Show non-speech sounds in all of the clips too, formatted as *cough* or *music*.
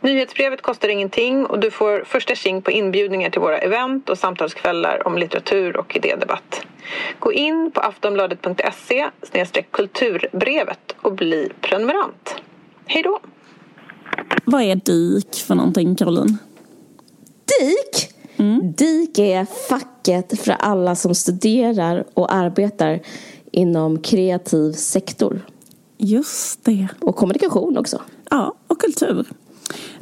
Nyhetsbrevet kostar ingenting och du får första tjing på inbjudningar till våra event och samtalskvällar om litteratur och idédebatt. Gå in på aftonbladet.se kulturbrevet och bli prenumerant. Hej då! Vad är DIK för någonting, Caroline? DIK? Mm. DIK är facket för alla som studerar och arbetar inom kreativ sektor. Just det. Och kommunikation också. Ja, och kultur.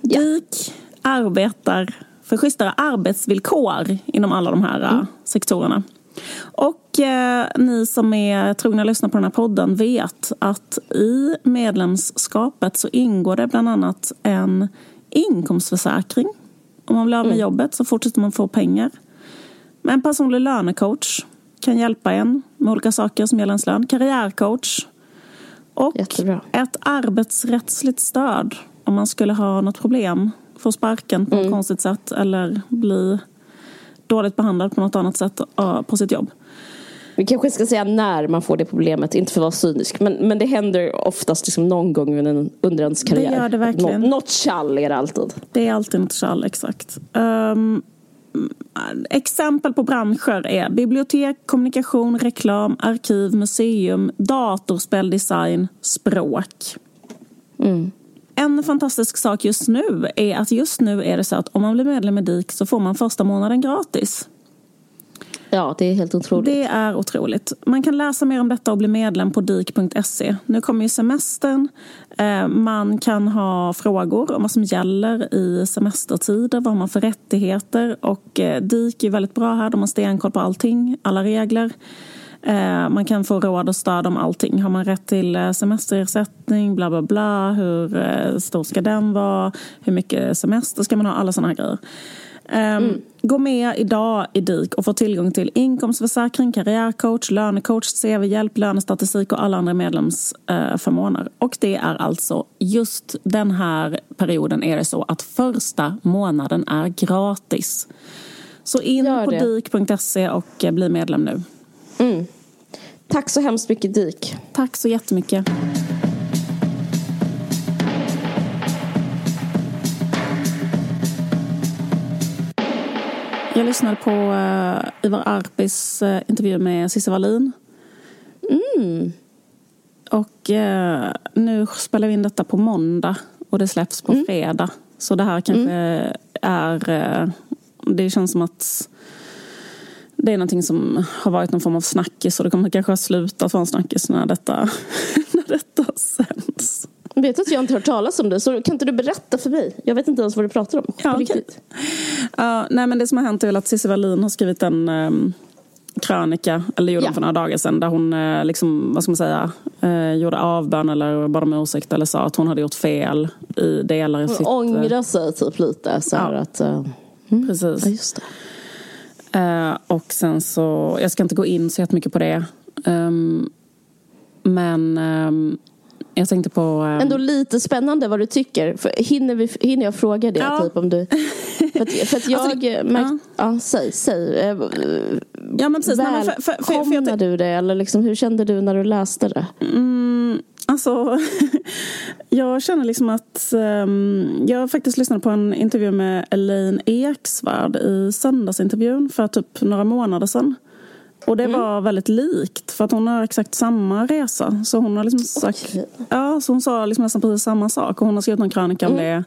Ja. DIK arbetar för schysstare arbetsvillkor inom alla de här mm. sektorerna. Och eh, ni som är trogna lyssnare på den här podden vet att i medlemskapet så ingår det bland annat en inkomstförsäkring. Om man blir av med mm. jobbet så fortsätter man få pengar. Men en personlig lönecoach kan hjälpa en med olika saker som gäller ens lön. Karriärcoach. Och Jättebra. ett arbetsrättsligt stöd om man skulle ha något problem. Få sparken på mm. ett konstigt sätt eller bli dåligt behandlad på något annat sätt på sitt jobb. Vi kanske ska säga när man får det problemet, inte för att vara cynisk. Men, men det händer oftast liksom någon gång under, under ens karriär. Det gör det verkligen. Nå, något tjall är det alltid. Det är alltid något tjall, exakt. Um, exempel på branscher är bibliotek, kommunikation, reklam, arkiv, museum, datorspeldesign, språk. Mm. En fantastisk sak just nu är att just nu är det så att om man blir medlem i DIK så får man första månaden gratis. Ja, det är helt otroligt. Det är otroligt. Man kan läsa mer om detta och bli medlem på dik.se. Nu kommer ju semestern. Eh, man kan ha frågor om vad som gäller i semestertider, vad man har för rättigheter. Och eh, DIK är väldigt bra här. De har stenkoll på allting, alla regler. Eh, man kan få råd och stöd om allting. Har man rätt till eh, semesterersättning, bla bla bla, hur eh, stor ska den vara, hur mycket semester ska man ha, alla sådana här grejer. Ehm, mm. Gå med idag i DIK och få tillgång till inkomstförsäkring, karriärcoach, lönecoach, CV-hjälp, lönestatistik och alla andra medlemsförmåner. Och det är alltså just den här perioden är det så att första månaden är gratis. Så in på dik.se och bli medlem nu. Mm. Tack så hemskt mycket DIK. Tack så jättemycket. Jag lyssnade på uh, Ivar Arpis uh, intervju med Cissi Wallin. Mm. Och uh, nu spelar vi in detta på måndag och det släpps på mm. fredag. Så det här kanske mm. är... det känns som att det är någonting som har varit någon form av snackis och det kommer kanske ha slutat vara en snackis när detta, *laughs* när detta sänds. Vet att jag inte hört talas om det, så kan inte du berätta för mig? Jag vet inte ens vad du pratar om. Ja, okay. uh, nej, men det som har hänt är väl att Cissi Wallin har skrivit en um, krönika, eller gjorde ja. för några dagar sedan, där hon uh, liksom, vad ska man säga, uh, gjorde avbön eller bad om ursäkt eller sa att hon hade gjort fel i delar i hon sitt... Hon ångrar sig typ lite. Så ja. att, mm. Precis. Ja, just det. Uh, och sen så, jag ska inte gå in så jättemycket på det. Um, men um, jag tänkte på... Um, Ändå lite spännande vad du tycker. För hinner, vi, hinner jag fråga det? Ja. Typ, om du, för, att, för att *laughs* jag... Alltså, det, märkt, ja. ja. säg, säg. Eh, ja, men precis. Välkomnar du det? Eller liksom, hur kände du när du läste det? Mm, Alltså, *laughs* jag känner liksom att... Um, jag faktiskt lyssnade på en intervju med Elaine Eksvärd i söndagsintervjun för typ några månader sedan. Och det mm. var väldigt likt för att hon har exakt samma resa. Så hon har liksom sagt... Okay. Ja, så hon sa liksom nästan precis samma sak och hon har skrivit en krönika mm. om det.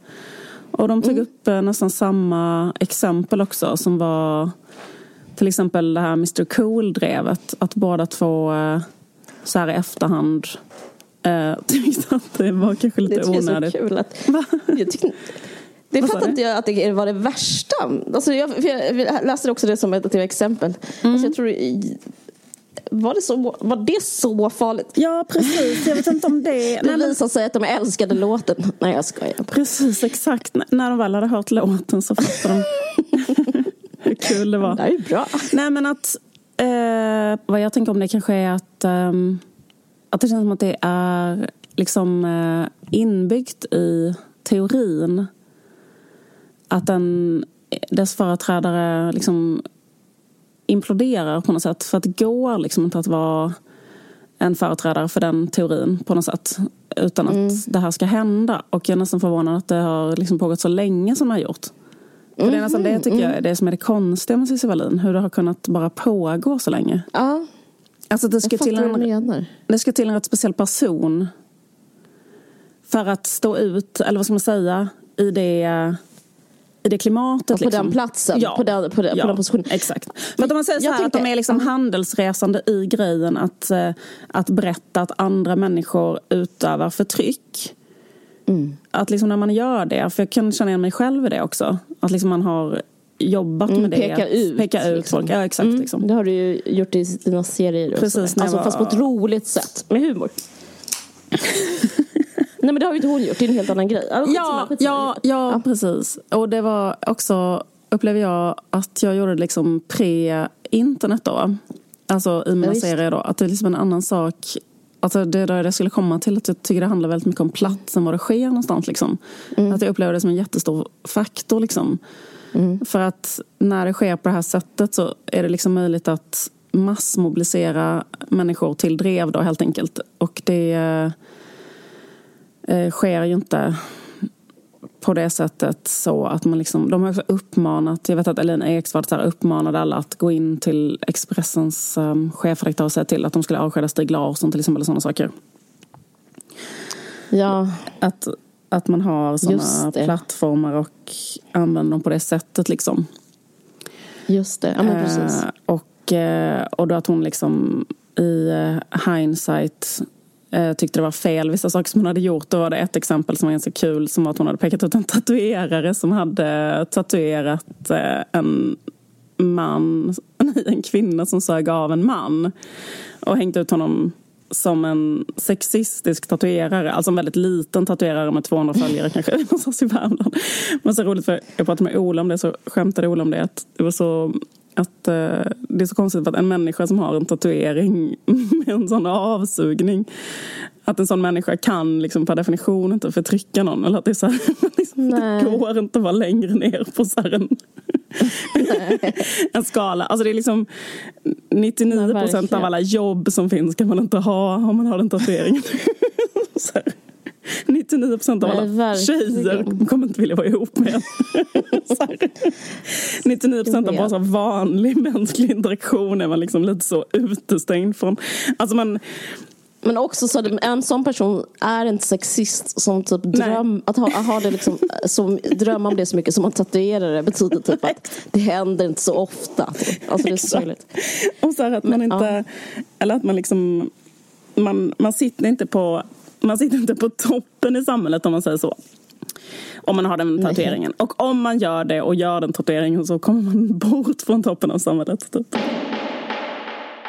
Och de tog mm. upp eh, nästan samma exempel också som var till exempel det här Mr Cool-drevet. Att båda två eh, så här i efterhand *laughs* Uh, tyckte att det var kanske lite onödigt. Det är så kul att... jag tyckte, *laughs* det fattade inte jag att det var det värsta. Alltså jag, jag läste också det som ett exempel. Mm. Alltså jag tror, var det, så, var det så farligt? Ja, precis. Jag vet inte om det... *laughs* Det visar sig att de älskade låten. Nej, jag skojar. Precis, exakt. När de väl hade hört låten så fattade de hur kul det var. Det är bra. Nej, men att... Eh, vad jag tänker om det kanske är att... Um, att det känns som att det är liksom eh, inbyggt i teorin att den, dess företrädare liksom imploderar på något sätt. För att det går liksom inte att vara en företrädare för den teorin på något sätt. Utan att mm. det här ska hända. Och jag är nästan förvånad att det har liksom pågått så länge som det har gjort. För mm. det är nästan det tycker jag är det som är det konstiga med Cissi Wallin. Hur det har kunnat bara pågå så länge. Ja. Alltså det ska, till en, det ska till en rätt speciell person. För att stå ut, eller vad ska man säga, i det i det klimatet. Och på liksom. den platsen, ja. på, den, på, den, ja. på den positionen. Exakt. Att om man säger så här, tänkte, att de är liksom handelsresande i grejen att, eh, att berätta att andra människor utövar förtryck. Mm. Att liksom när man gör det, för jag kan känna igen mig själv i det också. Att liksom man har jobbat mm, med det. Peka ut. Peka ut liksom. folk. Ja, exakt. Mm, liksom. Det har du ju gjort i dina serier. Precis, alltså, var... Fast på ett roligt sätt. Med humor. *laughs* Nej men det har ju inte hon gjort, det är en helt annan grej. Alltså, ja, ja, ja, ja, precis. Och det var också, upplever jag, att jag gjorde liksom pre-internet då. Alltså i mina ja, serier då. Att det är liksom en annan sak. Alltså det där jag skulle komma till, att jag tycker det handlar väldigt mycket om platsen, var det sker någonstans. Liksom. Mm. Att jag upplever det som en jättestor faktor. Liksom. Mm. För att när det sker på det här sättet så är det liksom möjligt att massmobilisera människor till drev då helt enkelt. Och det eh, sker ju inte på det sättet så att man liksom, de har också uppmanat, jag vet att Elina Eksvärd uppmanade alla att gå in till Expressens um, chefredaktör och säga till att de skulle avskeda Stig Larsson till exempel sådana saker. Ja. Att, att man har sådana plattformar och använder dem på det sättet liksom. Just det, ja men precis. Eh, och, eh, och då att hon liksom i eh, hindsight eh, tyckte det var fel vissa saker som hon hade gjort. Då var det ett exempel som var ganska kul som var att hon hade pekat ut en tatuerare som hade tatuerat eh, en man, *laughs* en kvinna som sög av en man och hängt ut honom som en sexistisk tatuerare, alltså en väldigt liten tatuerare med 200 följare kanske *laughs* någonstans i Värmland. Men så roligt för jag pratade med Ola om det så skämtade Ola om det att det var så att uh, det är så konstigt att en människa som har en tatuering *laughs* med en sån avsugning att en sån människa kan liksom per definition inte förtrycka någon. Eller att det, är så här, *laughs* liksom, det går inte att vara längre ner på så en, *laughs* en skala. Alltså det är liksom 99 procent av alla jobb som finns kan man inte ha om man har den tatueringen. 99 procent av alla Nej, tjejer kommer inte vilja vara ihop med 99 *laughs* procent av bara så vanlig mänsklig interaktion är man liksom lite så utestängd från. Alltså man, men också så att en sån person är en sexist som typ dröm, att ha, ha det liksom, *laughs* som drömmer om det så mycket som man tatuerar det betyder typ att det händer inte så ofta. Typ. Alltså det är så Och så att man inte, ja. eller att man liksom, man, man sitter inte på man sitter inte på toppen i samhället om man säger så. Om man har den tatueringen. Nej. Och om man gör det och gör den tatueringen så kommer man bort från toppen av samhället. Typ.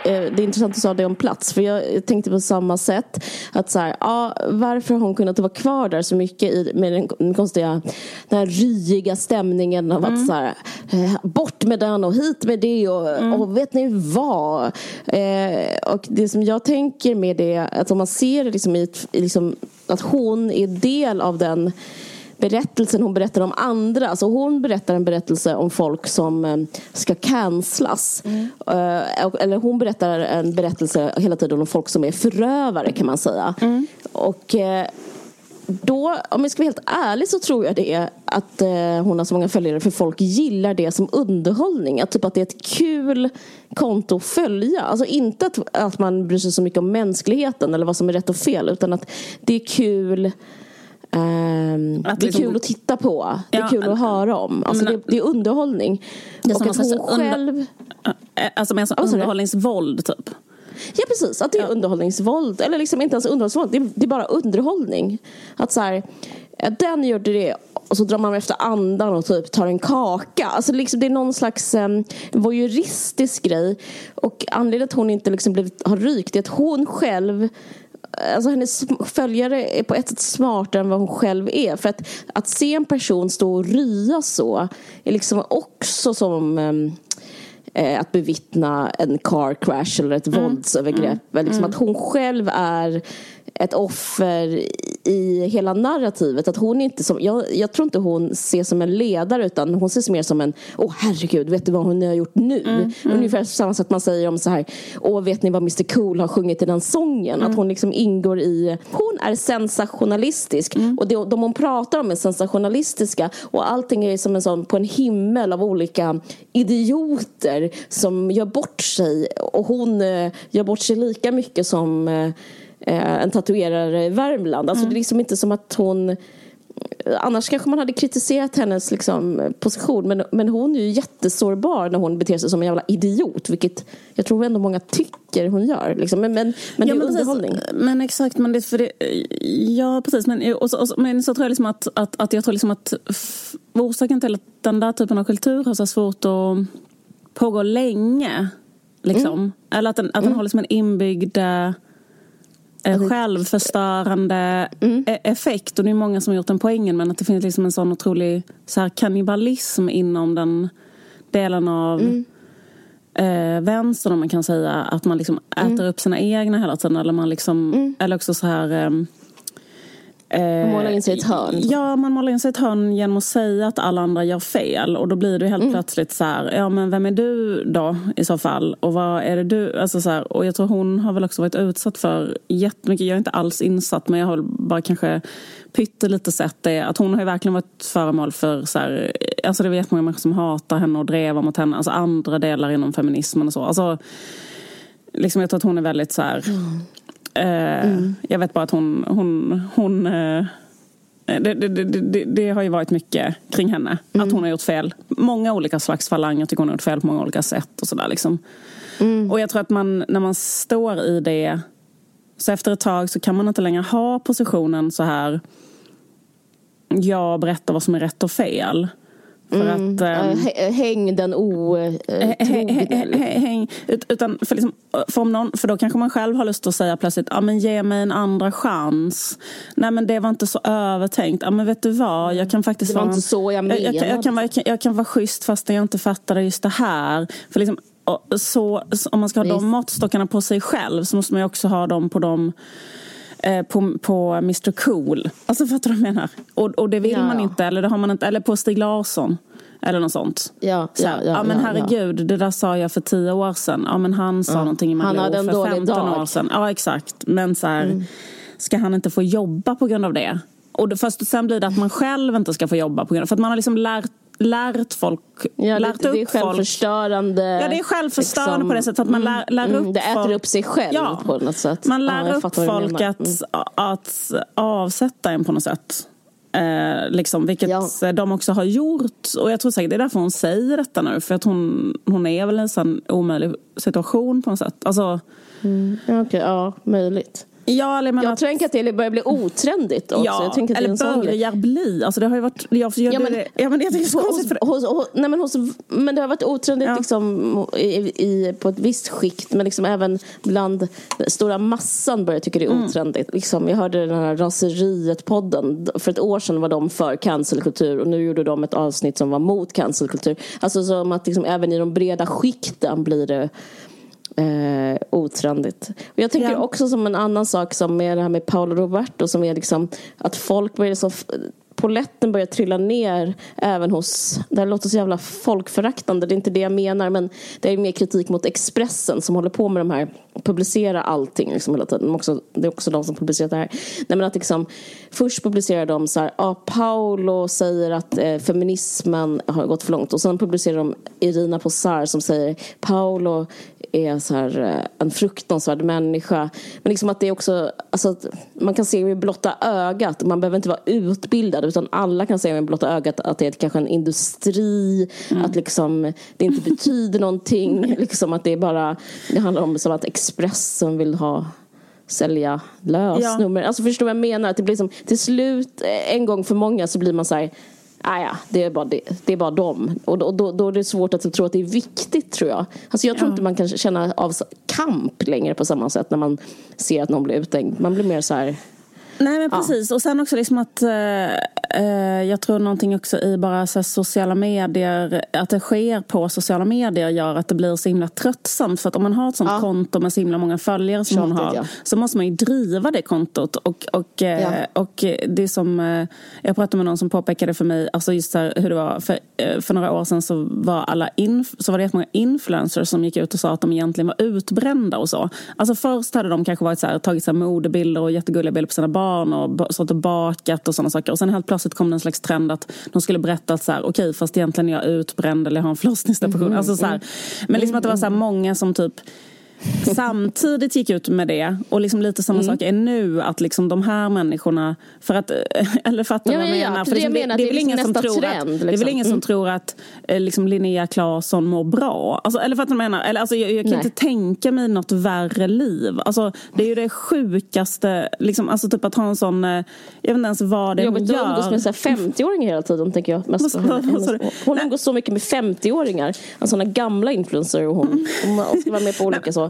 Eh, det är intressant att du sa det om plats. För jag tänkte på samma sätt. Att så här, ja, varför har hon kunnat vara kvar där så mycket i, med den konstiga, den här ryiga stämningen av mm. att så här, eh, bort med den och hit med det och, mm. och vet ni vad? Eh, och det som jag tänker med det, att om man ser det liksom i, liksom, att hon är del av den berättelsen hon berättar om andra. Alltså hon berättar en berättelse om folk som eh, ska cancelas. Mm. Eh, eller hon berättar en berättelse hela tiden om folk som är förövare kan man säga. Mm. Och eh, då, om jag ska vara helt ärlig så tror jag det är att hon har så många följare för folk gillar det som underhållning. Att, typ att det är ett kul konto att följa. Alltså inte att, att man bryr sig så mycket om mänskligheten eller vad som är rätt och fel utan att det är kul Um, det är liksom, kul att titta på. Det är ja, kul att höra om. Alltså det, det, är underhållning. Det är och att hon själv... Alltså med alltså underhållningsvåld typ? Ja precis, att det är ja. underhållningsvåld. Eller liksom inte ens underhållningsvåld, det är, det är bara underhållning. Att så här, den gjorde det och så drar man efter andan och typ tar en kaka. Alltså liksom, det är någon slags um, voyeuristisk grej. Och anledningen till att hon inte liksom blivit, har rykt är att hon själv alltså hennes följare är på ett sätt smartare än vad hon själv är. För att, att se en person stå och rya så är liksom också som um, eh, att bevittna en car crash eller ett mm. våldsövergrepp. Mm. Liksom mm. Att hon själv är ett offer i hela narrativet. Att hon inte som, jag, jag tror inte hon ses som en ledare utan hon ses mer som en Åh oh, herregud, vet du vad hon har gjort nu? Mm, mm. Ungefär samma sätt man säger om så här Åh vet ni vad Mr Cool har sjungit i den sången? Mm. Att hon liksom ingår i Hon är sensationalistisk mm. och det, de hon pratar om är sensationalistiska och allting är som en sån på en himmel av olika idioter som gör bort sig och hon eh, gör bort sig lika mycket som eh, eh, en tatuerare i Värmland. Alltså mm. det är liksom inte som att hon Annars kanske man hade kritiserat hennes liksom, position men, men hon är ju jättesårbar när hon beter sig som en jävla idiot vilket jag tror ändå många tycker hon gör. Liksom. Men, men, men ja, det är men underhållning. Precis, men exakt, men det, för det, ja precis. Men, och, och, men så tror jag liksom att, att, att jag tror liksom att orsaken till att den där typen av kultur har så svårt att pågå länge liksom. Mm. Eller att den, att den mm. har liksom en inbyggd Eh, självförstörande mm. E- effekt. Och det är många som har gjort den poängen men att det finns liksom en sån otrolig så här, kannibalism inom den delen av mm. eh, vänstern om man kan säga. Att man liksom äter mm. upp sina egna hela tiden. Eller, man liksom, mm. eller också så här... Eh, man målar in sig i ett hörn. Ja, man målar in sig i ett hörn genom att säga att alla andra gör fel. Och då blir det helt mm. plötsligt så här, ja men vem är du då i så fall? Och vad är det du, alltså så här, och jag tror hon har väl också varit utsatt för jättemycket, jag är inte alls insatt men jag har bara kanske pyttelite sett det. Att hon har ju verkligen varit föremål för så här, alltså det är jättemånga människor som hatar henne och drevar mot henne. Alltså andra delar inom feminismen och så. Alltså, liksom jag tror att hon är väldigt så här, mm Mm. Jag vet bara att hon, hon, hon eh, det, det, det, det, har ju varit mycket kring henne. Mm. Att hon har gjort fel. Många olika slags falanger. Tycker hon har gjort fel på många olika sätt. och sådär liksom. Mm. Och jag tror att man, när man står i det så efter ett tag så kan man inte längre ha positionen så här jag berättar vad som är rätt och fel. För mm. att, um, häng den otrogne. Häng, utan för, liksom, för, om någon, för då kanske man själv har lust att säga plötsligt, ja men ge mig en andra chans. Nej men det var inte så övertänkt. Ja men vet du vad, jag kan faktiskt Det var vara, inte så jag menade. Jag, jag, jag, kan, jag, kan, jag kan vara schysst fast jag inte fattade just det här. För liksom, så, om man ska ha Visst. de måttstockarna på sig själv så måste man ju också ha dem på dem Eh, på, på Mr Cool. Alltså fattar du vad jag menar? Och, och det vill ja, man inte, eller det har man inte, eller på Stig Larsson. Eller något sånt. Ja, så, ja, ja, ja, men herregud, det där sa jag för tio år sedan. Ja men han sa ja. någonting i Malou för 15 dag. år sedan. Ja exakt. Men så här, mm. ska han inte få jobba på grund av det? Och först sen blir det att man själv inte ska få jobba på grund av För att man har liksom lärt lärt folk, ja, lärt det, upp det är självförstörande. Folk. Ja, det är självförstörande liksom, på det sättet att man lär, lär mm, upp Det äter folk. upp sig själv ja, på något sätt. Man lär ja, upp folk att, mm. att avsätta en på något sätt. Eh, liksom, vilket ja. de också har gjort. Och jag tror säkert det är därför hon säger detta nu. För att hon, hon är väl i en sån omöjlig situation på något sätt. Alltså, mm. Okej, okay, ja, möjligt. Ja, jag, jag att... tänker att det börjar bli otrendigt också. Ja, jag eller börjar bli. Alltså det har ju varit... Jag, ja, men, det, ja, men jag tycker det hos, för... hos, hos, nej, men, hos, men det har varit otrendigt ja. liksom, i, i, på ett visst skikt. Men liksom även bland stora massan börjar tycka det är mm. otrendigt. Liksom, jag hörde den här Raseriet-podden. För ett år sedan var de för cancelkultur och nu gjorde de ett avsnitt som var mot cancelkultur. Alltså som att liksom, även i de breda skikten blir det eh, otrendigt. Och jag tänker ja. också som en annan sak som är det här med Paolo Roberto som är liksom att folk börjar så poletten börjar trilla ner även hos, det här låter så jävla folkföraktande, det är inte det jag menar men det är mer kritik mot Expressen som håller på med de här, publicera allting liksom hela tiden. Också, det är också de som publicerat det här. Nej, men att liksom, först publicerar de så här, ah, Paolo säger att eh, feminismen har gått för långt och sen publicerar de Irina Posar som säger Paolo är så här, eh, en fruktansvärd människa. Men liksom att det är också, alltså, man kan se med blotta ögat, man behöver inte vara utbildad utan alla kan se med blotta ögat att det är kanske en industri, mm. att liksom, det inte betyder *laughs* någonting. liksom att det är bara, det handlar om som att Expressen vill ha sälja lösnummer. Ja. Alltså förstår vad jag menar? Att det blir som, till slut, eh, en gång för många så blir man så här Ah, ja, det är bara, det, det är bara dem. Och då, då, då, är det svårt att tro att det är viktigt tror jag. Alltså jag tror ja. inte man kan känna av kamp längre på samma sätt när man ser att någon blir uthängd. Man blir mer så här Nej men precis. Ja. Och sen också liksom att eh, eh, jag tror någonting också i bara så sociala medier, att det sker på sociala medier gör att det blir så himla tröttsamt. För att om man har ett sånt ja. konto med så himla många följare som Tjatigt, hon har ja. så måste man ju driva det kontot. Och, och, eh, och det som, eh, jag pratade med någon som påpekade för mig, alltså just här, hur det var, för, eh, för några år sedan så var alla inf så var det jättemånga influencers som gick ut och sa att de egentligen var utbrända och så. Alltså först hade de kanske varit så här, tagit så här modebilder och jättegulliga bilder på sina barn och stått och bakat och sådana saker. Och sen helt plötsligt kom det en slags trend att de skulle berätta att så här, okej okay, fast egentligen är jag utbränd eller jag har en förlossningsdepression. Mm, alltså så här, men liksom att det var så här, många som typ samtidigt gick ut med det. Och liksom lite samma mm. sak är nu, att liksom de här människorna... För att, *laughs* eller fattar du ja, vad jag menar? För det, det, det, är väl ingen som tror trend, att, liksom. det är väl ingen som mm. tror att eh, liksom, Linnea Claesson mår bra. Alltså, eller fattar du vad jag menar? Eller, alltså, jag, jag kan Nej. inte tänka mig något värre liv. Alltså, det är ju det sjukaste, liksom, alltså typ att ha en sån... Eh, jag vet inte ens vad det är hon gör. Jobbigt att umgås med 50-åringar hela tiden, tänker jag. Mest hon umgås så mycket med 50-åringar. Alltså, sådana gamla influencers och hon. Hon ska vara med på *laughs* olika så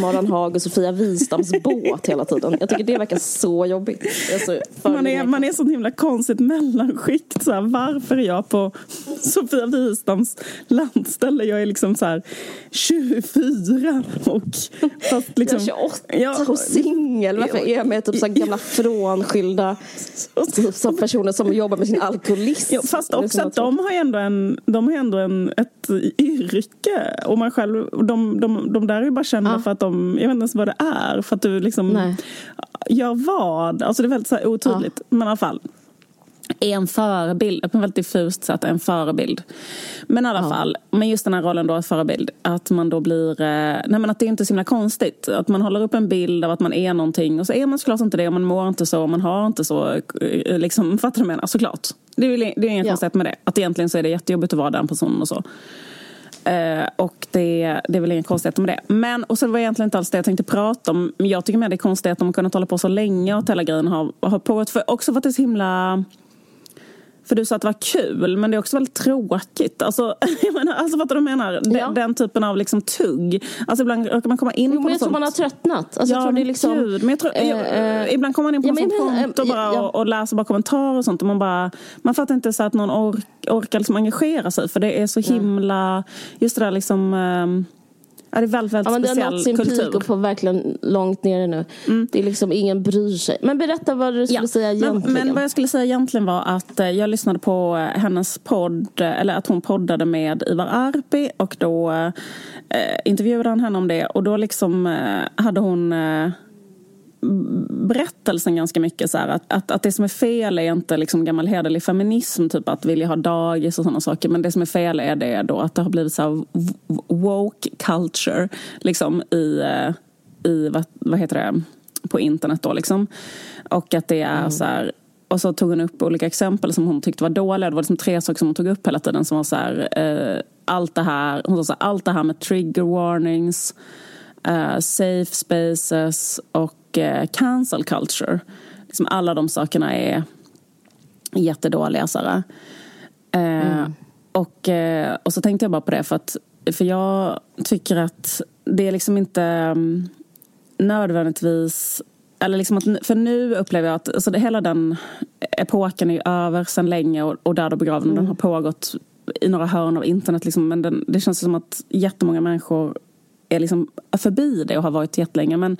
Maran Haag och Sofia Wistams båt hela tiden. Jag tycker det verkar så jobbigt. Alltså, man, är, man är sånt himla konstigt mellanskikt. Så här, varför är jag på Sofia Wistams landställe? Jag är liksom så här 24 och fast liksom, jag är 28 jag, och singel. Varför är jag med typ så gamla frånskilda typ, så personer som jobbar med sin alkoholism? Ja, fast också att de har ändå, en, de har ändå en, ett yrke. Och man själv, de, de, de där är bara kända för att de, jag vet inte ens vad det är. För att du liksom Nej. gör vad? Alltså det är väldigt så otydligt. Ja. Men i alla fall. En förebild, på väldigt diffust sätt en förebild. Men i alla ja. fall, med just den här rollen då, förebild, att man då blir, eh, nej men att det är inte är så himla konstigt. Att man håller upp en bild av att man är någonting och så är man såklart inte det och man mår inte så och man har inte så, eh, liksom, *laughs* fattar du vad jag menar? Såklart. Det är, det är inget ja. konstigt med det. Att egentligen så är det jättejobbigt att vara den personen och så. Uh, och det, det är väl inga konstigheter med det. Men, och så var det egentligen inte alls det jag tänkte prata om. Jag tycker mer det är konstigt att de har kunnat hålla på så länge och att hela grejen har, har pågått. För också för att det är så himla för du sa att det var kul, men det är också väldigt tråkigt. Alltså, *laughs* jag menar, alltså fattar du vad jag menar? Den, ja. den typen av liksom tugg. Alltså ibland kan man komma in jo, på men jag tror man har tröttnat. Alltså, ja, jag tror det är liksom, gud. Men jag tror, äh, ibland kommer man in på ja, sånt konto bara ja. och, och, läser bara kommentarer och sånt. Och man, bara, man fattar inte så att någon ork, orkar liksom engagera sig. För det är så himla... Just det där liksom... Um, Ja, det är väldigt, väldigt ja, men speciell kultur. Det har nått sin peak och på verkligen långt nere nu. Mm. Det är liksom ingen bryr sig. Men berätta vad du skulle ja. säga egentligen. Men, men, vad jag skulle säga egentligen var att eh, jag lyssnade på eh, hennes podd, eh, eller att hon poddade med Ivar Arpi och då eh, intervjuade han henne om det och då liksom eh, hade hon eh, berättelsen ganska mycket så här, att, att, att det som är fel är inte liksom gammal hederlig feminism, typ att vilja ha dagis och sådana saker. Men det som är fel är det då att det har blivit så här woke culture liksom i, eh, i vad, vad heter det, på internet då liksom. Och att det är mm. så här, och så tog hon upp olika exempel som hon tyckte var dåliga. Det var liksom tre saker som hon tog upp hela tiden som var så här, eh, allt det här, hon sa så här, allt det här med trigger warnings, uh, safe spaces och uh, cancel culture. Liksom alla de sakerna är jättedåliga. Så uh, mm. och, och så tänkte jag bara på det för att för jag tycker att det är liksom inte um, nödvändigtvis eller liksom att, för nu upplever jag att alltså det, hela den epoken är över sedan länge och, och död och begraven. Mm. Den har pågått i några hörn av internet. Liksom, men den, det känns som att jättemånga människor är liksom förbi det och har varit jättelänge. Men,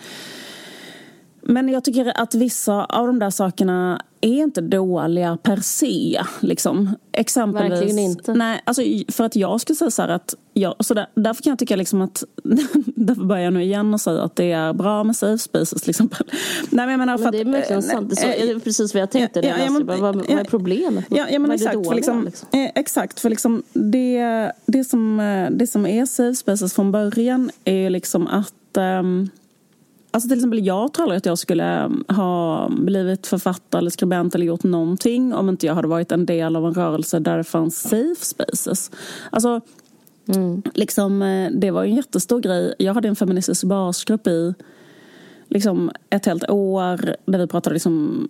men jag tycker att vissa av de där sakerna är inte dåliga per se. Liksom. Exempelvis, Verkligen inte. Nej, alltså, för att jag skulle säga så här att jag, så där, därför kan jag tycka liksom att *laughs* därför börjar jag nu igen och säga att det är bra med safe spaces till exempel. Nej, men jag menar, för men det är verkligen att, sant. Det är, precis vad jag tänkte. Ja, ja, men, vad, vad är problemet? Ja, ja men exakt. Dåliga, för liksom, liksom? Eh, exakt, för liksom det, det, som, det som är safe spaces från början är liksom att um, Alltså till exempel jag tror aldrig att jag skulle mm, ha blivit författare eller skribent eller gjort någonting om inte jag hade varit en del av en rörelse där det fanns safe spaces. Alltså, mm. liksom, eh, det var en jättestor grej. Jag hade en feministisk basgrupp i liksom, ett helt år där vi pratade liksom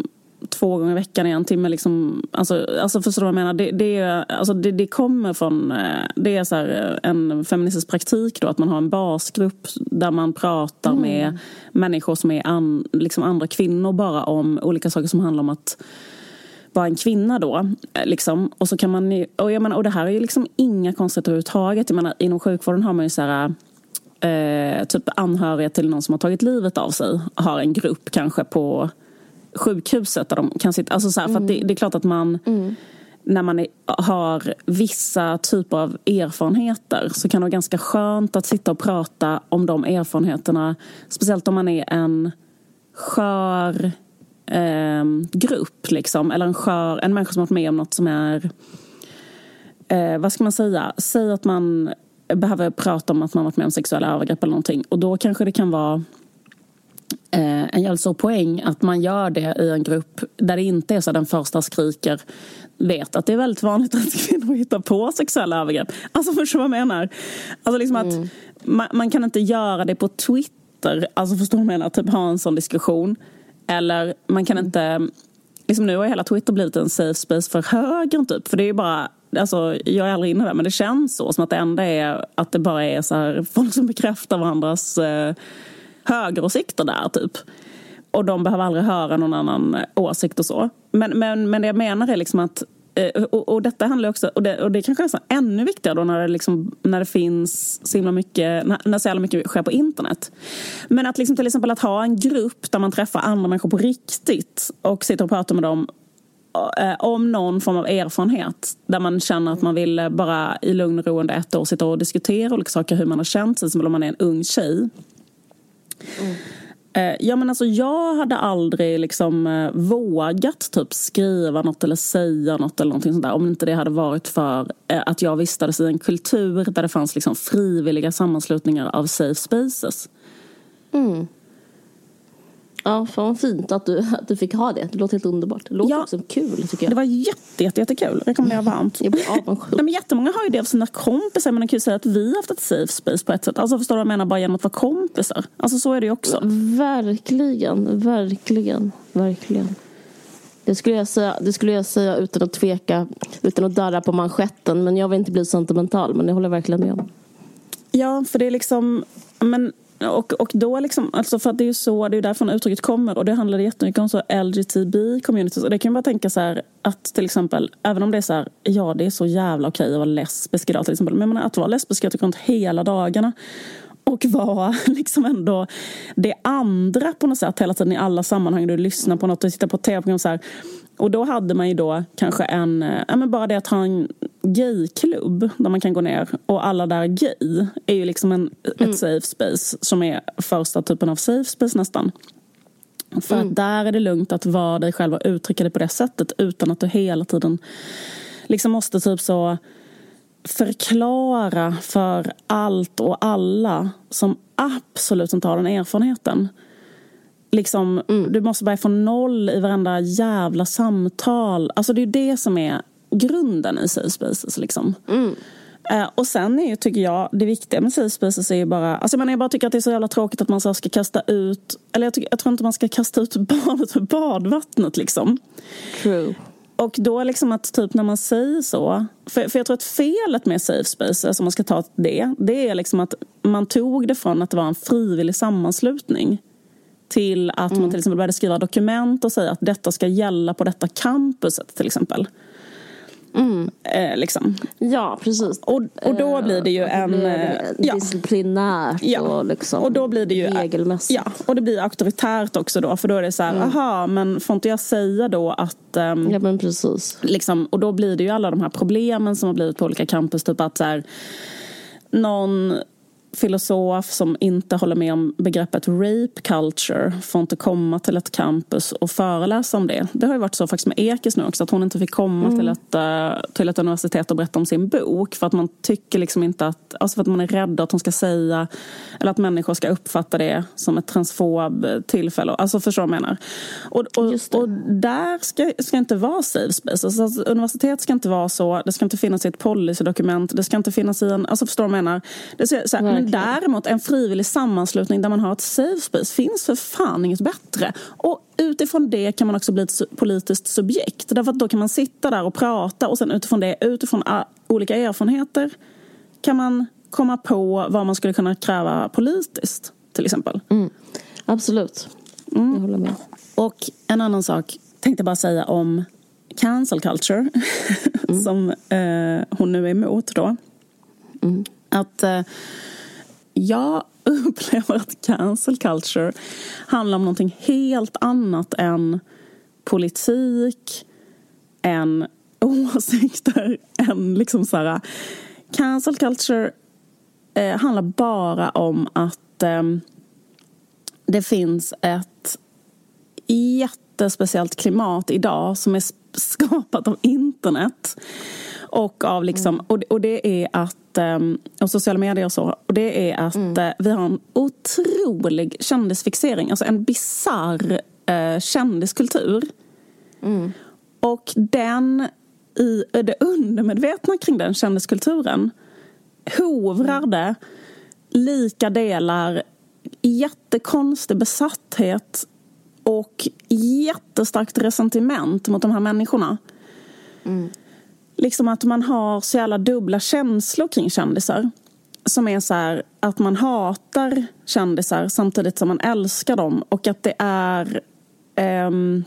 två gånger i veckan i en timme. Liksom, alltså, alltså förstår du vad jag menar? Det, det, alltså, det, det kommer från... Eh, det är så här, eh, en feministisk praktik då, att man har en basgrupp där man pratar mm. med människor som är an, liksom andra kvinnor bara om olika saker som handlar om att vara en kvinna då. Eh, liksom. Och, så kan man, och, jag menar, och det här är ju liksom inga konstigheter överhuvudtaget. Jag menar, inom sjukvården har man ju så här eh, typ anhöriga till någon som har tagit livet av sig har en grupp kanske på sjukhuset där de kan sitta. Alltså så här, mm. för det, det, är klart att man mm. när man är, har vissa typer av erfarenheter så kan det vara ganska skönt att sitta och prata om de erfarenheterna. Speciellt om man är en skör eh, grupp liksom. Eller en skör, en människa som har varit med om något som är eh, vad ska man säga? Säg att man behöver prata om att man varit med om sexuella övergrepp eller någonting. Och då kanske det kan vara eh, en poäng att man gör det i en grupp där det inte är så att den första skriker vet att det är väldigt vanligt att kvinnor hittar på sexuella övergrepp. Alltså förstår du vad jag menar? Alltså liksom att mm. man, man, kan inte göra det på Twitter, alltså förstår du vad jag menar? Typ ha en sån diskussion. Eller man kan mm. inte, liksom nu har hela Twitter blivit en safe space för högern typ. För det är ju bara Alltså, jag är aldrig inne där, men det känns så. Som att det enda är att det bara är så här, folk som bekräftar varandras eh, högeråsikter där, typ. Och de behöver aldrig höra någon annan eh, åsikt och så. Men, men, men det jag menar är liksom att eh, och, och, detta handlar också, och det, och det kanske är ännu viktigare då när det, liksom, när det finns så himla mycket, när, när så jävla mycket sker på internet. Men att liksom, till exempel att ha en grupp där man träffar andra människor på riktigt och sitter och pratar med dem eh, om någon form av erfarenhet där man känner att man vill bara i lugn och ro under ett år sitta och diskutera olika saker, hur man har känt sig, som om man är en ung tjej. Mm. Eh, ja, men alltså, jag hade aldrig liksom, eh, vågat typ, skriva något eller säga något eller någonting sånt där, om inte det hade varit för eh, att jag vistades i en kultur där det fanns liksom, frivilliga sammanslutningar av safe spaces. Mm. Ja, fan vad fint att du, att du fick ha det. Det låter helt underbart. Det låter ja, också kul tycker jag. Det var jätte, jätte, jättekul. Rekommenderar varmt. Jag blir avundsjuk. Nej, men jättemånga har ju det av sina kompisar. Men man kan ju säga att vi har haft ett safe space på ett sätt. Alltså förstår du vad jag menar? Bara genom att vara kompisar. Alltså så är det ju också. Verkligen, verkligen, verkligen. Det skulle, jag säga, det skulle jag säga utan att tveka, utan att darra på manschetten. Men jag vill inte bli sentimental, men det håller jag verkligen med om. Ja, för det är liksom... Men och, och då liksom, alltså för att det är ju så, det är därifrån uttrycket kommer och det handlar jättemycket om så LGTB-communities och det kan man bara tänka så här att till exempel, även om det är så här, ja det är så jävla okej att vara lesbisk idag till exempel, men menar, att vara lesbisk jag tycker runt hela dagarna och vara *laughs* liksom ändå det andra på något sätt hela tiden i alla sammanhang. Du lyssnar på något och tittar på tv-program så här. Och då hade man ju då kanske en, eh, ja men bara det att ha en gayklubb där man kan gå ner och alla där är gay är ju liksom en, mm. ett safe space som är första typen av safe space nästan. För mm. att där är det lugnt att vara dig själv och uttrycka dig på det sättet utan att du hela tiden liksom måste typ så förklara för allt och alla som absolut inte har den erfarenheten. Liksom, mm. Du måste börja från noll i varenda jävla samtal. Alltså det är det som är grunden i safe spaces. Liksom. Mm. Uh, och sen är ju, tycker jag, det viktiga med safe spaces är ju bara... Alltså jag, menar, jag bara tycker att det är så jävla tråkigt att man så ska kasta ut... Eller jag, tycker, jag tror inte man ska kasta ut *laughs* barnet med badvattnet liksom. True. Och då liksom att typ när man säger så, för, för jag tror att felet med safe spaces, om man ska ta det, det är liksom att man tog det från att det var en frivillig sammanslutning till att mm. man till exempel började skriva dokument och säga att detta ska gälla på detta campuset till exempel. Mm. Eh, liksom. Ja, precis. Och, och då blir det ju en... Det ja. Disciplinärt ja. och liksom och då blir det ju, regelmässigt. Ja, och det blir auktoritärt också då. För då är det så här, mm. aha, men får inte jag säga då att... Um, ja, men precis. Liksom, och då blir det ju alla de här problemen som har blivit på olika campus. Typ att så här, någon filosof som inte håller med om begreppet rape culture får inte komma till ett campus och föreläsa om det. Det har ju varit så faktiskt med Ekis nu också att hon inte fick komma mm. till, ett, uh, till ett universitet och berätta om sin bok för att man tycker liksom inte att, alltså för att man är rädd att hon ska säga eller att människor ska uppfatta det som ett transfob tillfälle. Alltså förstår du vad jag menar? Och, och, och där ska, ska inte vara safe space. Alltså, alltså, universitet ska inte vara så, det ska inte finnas i ett policydokument, det ska inte finnas i en, alltså förstår du vad jag menar? Det ska, så här, Men däremot en frivillig sammanslutning där man har ett safe space finns för fan inget bättre. Och utifrån det kan man också bli ett politiskt subjekt. Därför att då kan man sitta där och prata och sen utifrån det, utifrån olika erfarenheter kan man komma på vad man skulle kunna kräva politiskt till exempel. Mm. Absolut. Mm. Jag håller med. Och en annan sak tänkte bara säga om cancel culture *laughs* mm. som eh, hon nu är emot då. Mm. Att eh, jag *laughs* upplever att cancel culture handlar om någonting helt annat än politik, än *laughs* åsikter, än liksom så här. Äh, cancel culture eh, handlar bara om att eh, det finns ett jättespeciellt klimat idag som är skapat av internet. Och, av liksom, mm. och, och det är att, ehm, och sociala medier och så, och det är att mm. Eh, vi har en otrolig kändisfixering, alltså en bizarr eh, kändiskultur. Mm. Och den, i det undermedvetna kring den kändiskulturen hovrar det lika delar jättekonstig besatthet och jättestarkt resentiment mot de här människorna. Mm. Liksom att man har så jävla dubbla känslor kring kändisar. Som är så här, att man hatar kändisar samtidigt som man älskar dem och att det är um,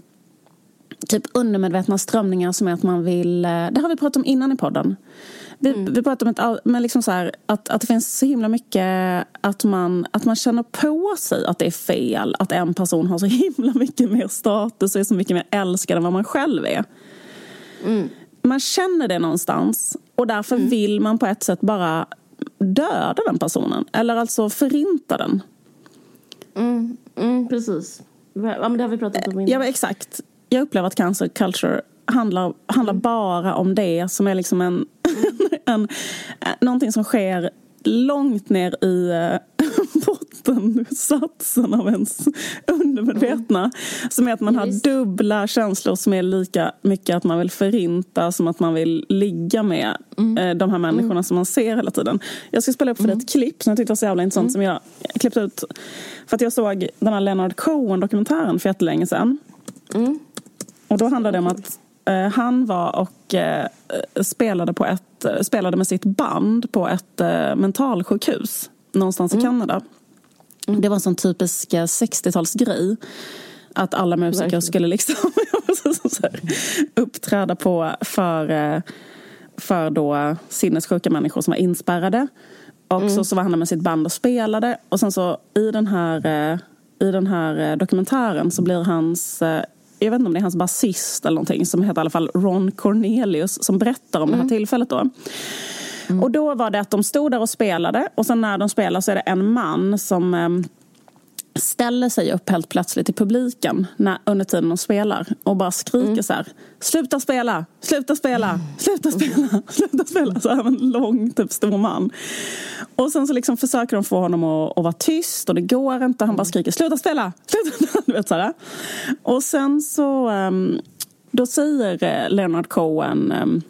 typ undermedvetna strömningar som är att man vill... Eh, det har vi pratat om innan i podden. Vi, mm. vi pratar om ett, men liksom så här, att, att det finns så himla mycket att man, att man känner på sig att det är fel att en person har så *laughs* himla mycket mer status och är så mycket mer älskad än vad man själv är. Mm. Man känner det någonstans och därför mm. vill man på ett sätt bara döda den personen. Eller alltså förinta den. Mm, mm, precis. Ja, men det har vi pratat om innan. Ja, exakt. Jag upplever att cancer culture handlar, handlar mm. bara om det som är liksom en, *laughs* en, någonting som sker långt ner i eh, *laughs* bottensatsen av ens undermedvetna. Mm. Som är att man har dubbla känslor som är lika mycket att man vill förinta som att man vill ligga med mm. Eh, de här människorna mm. som man ser hela tiden. Jag ska spela upp för dig ett mm. klipp som jag tyckte var så jävla intressant mm. som jag klippte ut för att jag såg den här Leonard Cohen-dokumentären för jättelänge sedan. Mm. Och då handlade det om att han var och eh, spelade, på ett, spelade med sitt band på ett eh, mentalsjukhus någonstans mm. i Kanada. Mm. Det var en sån typisk 60-talsgrej. Att alla musiker Verkligen. skulle liksom *laughs* uppträda på för, för då sinnessjuka människor som var inspärrade. Och mm. så, så var han med sitt band och spelade. Och sen så i den här, i den här dokumentären så blir hans jag vet inte om det är hans basist eller någonting som heter i alla fall Ron Cornelius som berättar om mm. det här mm. tillfället då. Mm. Och då var det att de stod där och spelade och sen när de spelar så är det en man som eh, ställer sig upp helt plötsligt i publiken när, under tiden de spelar och bara skriker mm. så här Sluta spela, sluta spela, sluta spela, *laughs* sluta spela. Så här en lång, typ stor man. Och sen så liksom försöker de få honom att, att vara tyst och det går inte. Han bara skriker sluta spela, sluta *laughs* du vet, så här. Och sen så um, då säger eh, Leonard Cohen um,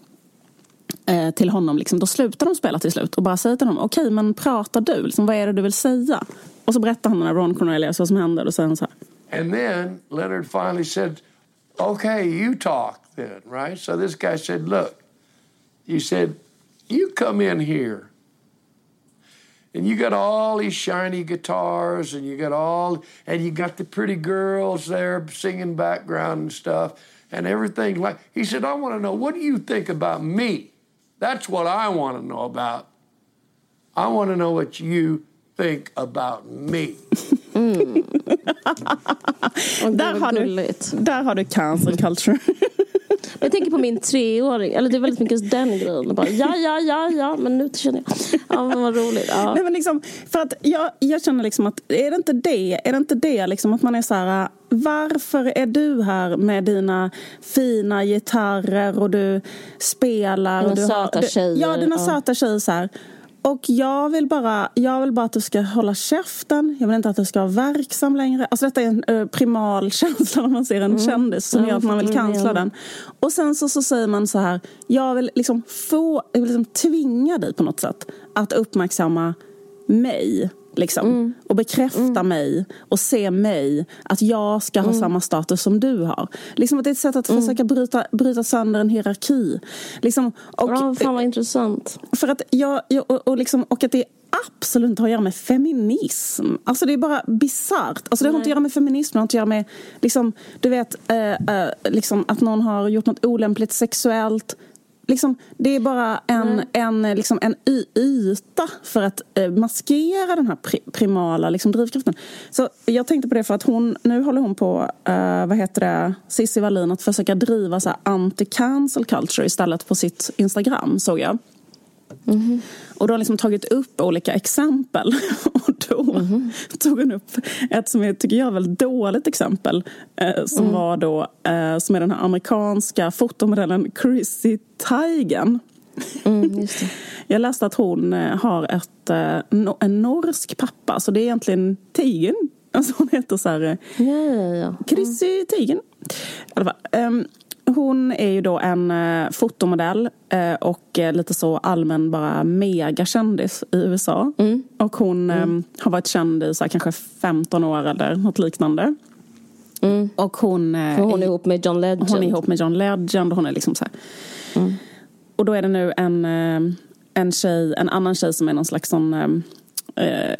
Eh, till honom, liksom, då slutar de spela till slut och bara säger till honom, okej okay, men pratar du? Liksom, vad är det du vill säga? Och så berättar han när Ron Cornelius vad som händer och sen så här. And then Leonard finally said, okay, you talk then, right? So this guy said, look, you said, you come in here and you got all these shiny guitars and you got all and you got the pretty girls there singing background and stuff and everything like he said i want to know what do you think about me that's what i want to know about i want to know what you think about me. Mm. *laughs* där, har du, där har du cancer culture. *laughs* Jag tänker på min treåring, eller det är väldigt mycket den grejen. Bara, ja, ja, ja, ja, men nu känner jag, ja men vad roligt. Ja. Nej, men liksom, för att jag, jag känner liksom att, är det inte det, är det, inte det liksom att man är så här, varför är du här med dina fina gitarrer och du spelar? Dina och du söta har, tjejer. Ja, dina ja. söta tjejer så här. Och jag vill, bara, jag vill bara att du ska hålla käften. Jag vill inte att du ska vara verksam längre. Alltså detta är en uh, primal *laughs* känsla när man ser en mm. kändis som gör att man vill cancella den. Och sen så, så säger man så här. Jag vill liksom få, jag vill liksom tvinga dig på något sätt att uppmärksamma mig. Liksom, Mm. Och bekräfta mig och se mig, att jag ska Mm. ha samma status som du har. Liksom att det är ett sätt att försöka bryta, bryta sönder en hierarki. Liksom, och, Ja, fan vad intressant. för att jag, och, och, liksom, och att det absolut inte har att göra med feminism. Alltså det är bara bisarrt. Alltså det har inte att göra med feminism, det har inte att göra med liksom, du vet, eh, eh, liksom att någon har gjort något olämpligt sexuellt. Liksom, det är bara en, en, liksom, en yta för att eh, maskera den här pri primala liksom, drivkraften. Så jag tänkte på det för att hon, nu håller hon på, eh, vad heter det, Cissi Wallin att försöka driva så här anti-cancel culture istället på sitt Instagram, såg jag. Och då har liksom tagit upp olika exempel. *laughs* Och då tog hon upp ett som jag tycker jag är väldigt dåligt exempel. Eh, som var då, eh, som är den här amerikanska fotomodellen Chrissy Teigen. Mm. *laughs* Jag läste att hon eh, har ett, eh, en norsk pappa, så det är egentligen Teigen. *laughs* Alltså hon heter så här eh, Ja, ja, ja. Chrissy Teigen. I alla fall, ehm, hon är ju då en eh, fotomodell eh, och eh, lite så allmän bara megakändis i USA. Och hon ehm, har varit känd i så här, kanske 15 år eller något liknande. Och hon, För hon är ihop med John Legend. hon är ihop med John Legend och hon är liksom så här. Och då är det nu en, en tjej, en annan tjej som är någon slags sån eh, eh,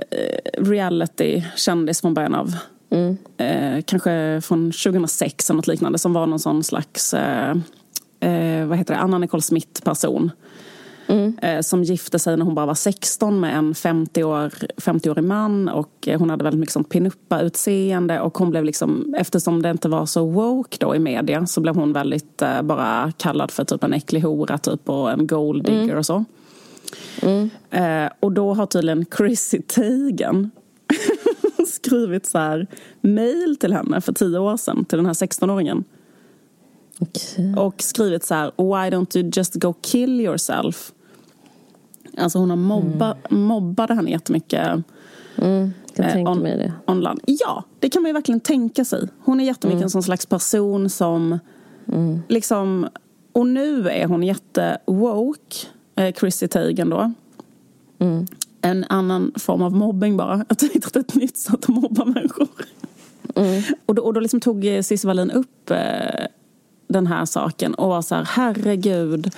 reality-kändis från början av eh, kanske från 2006 eller något liknande som var någon sån slags eh, eh, vad heter det, Anna Nicole Smith-person. Eh, som gifte sig när hon bara var 16 med en 50 år, 50-årig man och eh, hon hade väldigt mycket sånt pinuppa-utseende och hon blev liksom, eftersom det inte var så woke då i media så blev hon väldigt bara kallad för typ en äcklig hora typ och en gold digger och så. Eh, och då har tydligen Chrissy Teigen skrivit så här mail till henne för tio år sedan till den här 16-åringen. Okej. Och skrivit så här Why don't you just go kill yourself? Alltså hon har mobba, mobbade henne jättemycket Mm, jag eh, tänker on- mig det. online. Ja, det kan man ju verkligen tänka sig. Hon är jättemycket en sån slags person som liksom och nu är hon jätte-woke, eh, Chrissy Teigen då. En annan form av mobbing bara. *laughs* Att det är ett nytt sätt att mobba människor. Och då, och då liksom tog eh, Cissi Wallin upp eh, den här saken och var så här, herregud.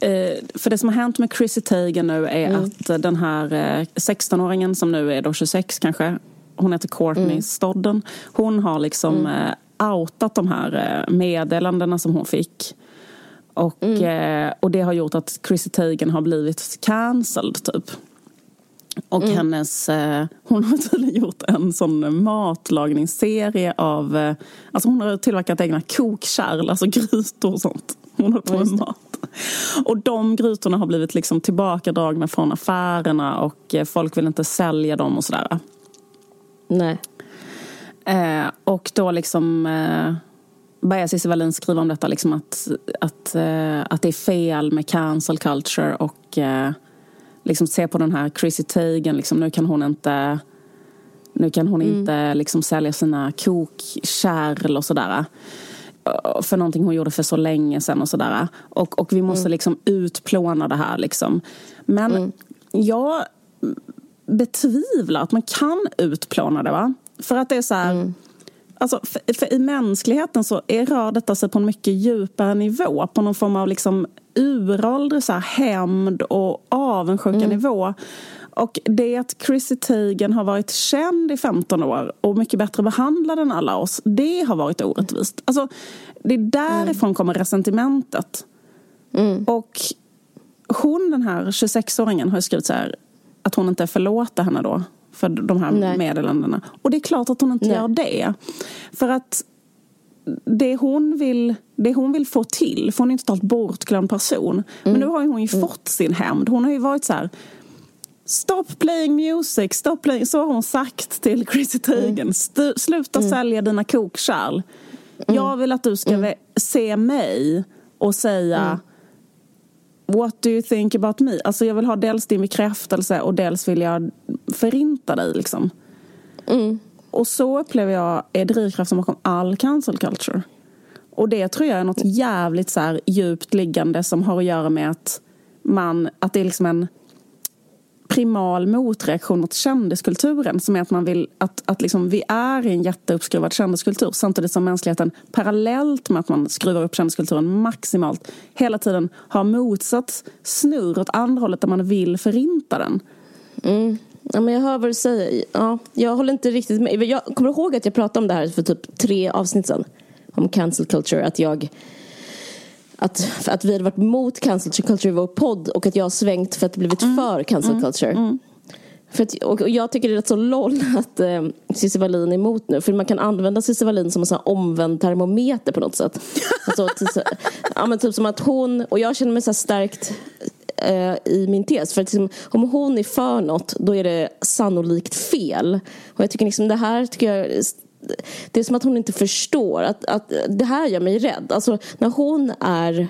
Eh, för det som har hänt med Chrissy Teigen nu är att eh, den här eh, 16-åringen som nu är då 26 kanske, hon heter Courtney Stodden, hon har liksom eh, outat de här eh, meddelandena som hon fick. Och, eh, och det har gjort att Chrissy Teigen har blivit cancelled typ. Och hennes, eh, hon har *laughs* tydligen gjort en sån matlagningsserie av, eh, alltså hon har tillverkat egna kokkärl, alltså grytor och sånt. Hon har på med mat. Och de grytorna har blivit liksom tillbakadragna från affärerna och eh, folk vill inte sälja dem och sådär. Nej. Eh, och då liksom Cissi Wallin skriva om detta, liksom att, att, eh, att det är fel med cancel culture och eh, liksom se på den här Chrissy Teigen, liksom, nu kan hon inte nu kan hon inte liksom sälja sina kokkärl och sådär. Eh, För någonting hon gjorde för så länge sedan och sådär. Och, och vi måste liksom utplåna det här liksom. Men jag betvivlar att man kan utplåna det va. För att det är så här. Alltså, för, för I mänskligheten så är, rör detta sig på en mycket djupare nivå. På någon form av liksom uråldrig så här hämnd och avundsjuka nivå. Och det att Chrissy Teigen har varit känd i 15 år och mycket bättre behandlad än alla oss, det har varit orättvist. Alltså, det är därifrån kommer resentimentet. Och hon, den här 26-åringen, har skrivit så här att hon inte förlåter henne då för de här Nej. meddelandena. Och det är klart att hon inte Nej. gör det. För att det hon vill, det hon vill få till, för hon är inte totalt bortglömd person. Men nu har ju hon ju fått sin hämnd. Hon har ju varit så här Stop playing music, stop playing. Så har hon sagt till Chrissy Teigen. St- sluta sälja dina kokkärl. Jag vill att du ska vä- se mig och säga What do you think about me? Alltså jag vill ha dels din bekräftelse och dels vill jag förinta dig liksom. Och så upplever jag är drivkraften bakom all cancel culture. Och det tror jag är något jävligt så här djupt liggande som har att göra med att man, att det är liksom en primal motreaktion mot kändiskulturen som är att man vill att, att liksom, vi är i en jätteuppskruvad kändiskultur samtidigt som mänskligheten parallellt med att man skruvar upp kändiskulturen maximalt hela tiden har motsatt snurr åt andra hållet där man vill förinta den. Mm. Ja, men jag hör vad du säger. Ja, jag håller inte riktigt med. Jag kommer ihåg att jag pratade om det här för typ tre avsnitt sedan. Om cancel culture. Att jag att, att vi hade varit mot cancel culture i vår podd och att jag har svängt för att det blivit mm. för cancel mm. culture. Mm. För att, och jag tycker det är rätt så loll att eh, Cissi Wallin är emot nu. För man kan använda Cissi Wallin som en sån omvänd termometer på något sätt. *laughs* Alltså, ja, men typ som att hon, och jag känner mig så starkt eh, i min tes. För att liksom, om hon är för något, då är det sannolikt fel. Och jag tycker liksom det här tycker jag det är som att hon inte förstår att, att det här gör mig rädd. Alltså när hon är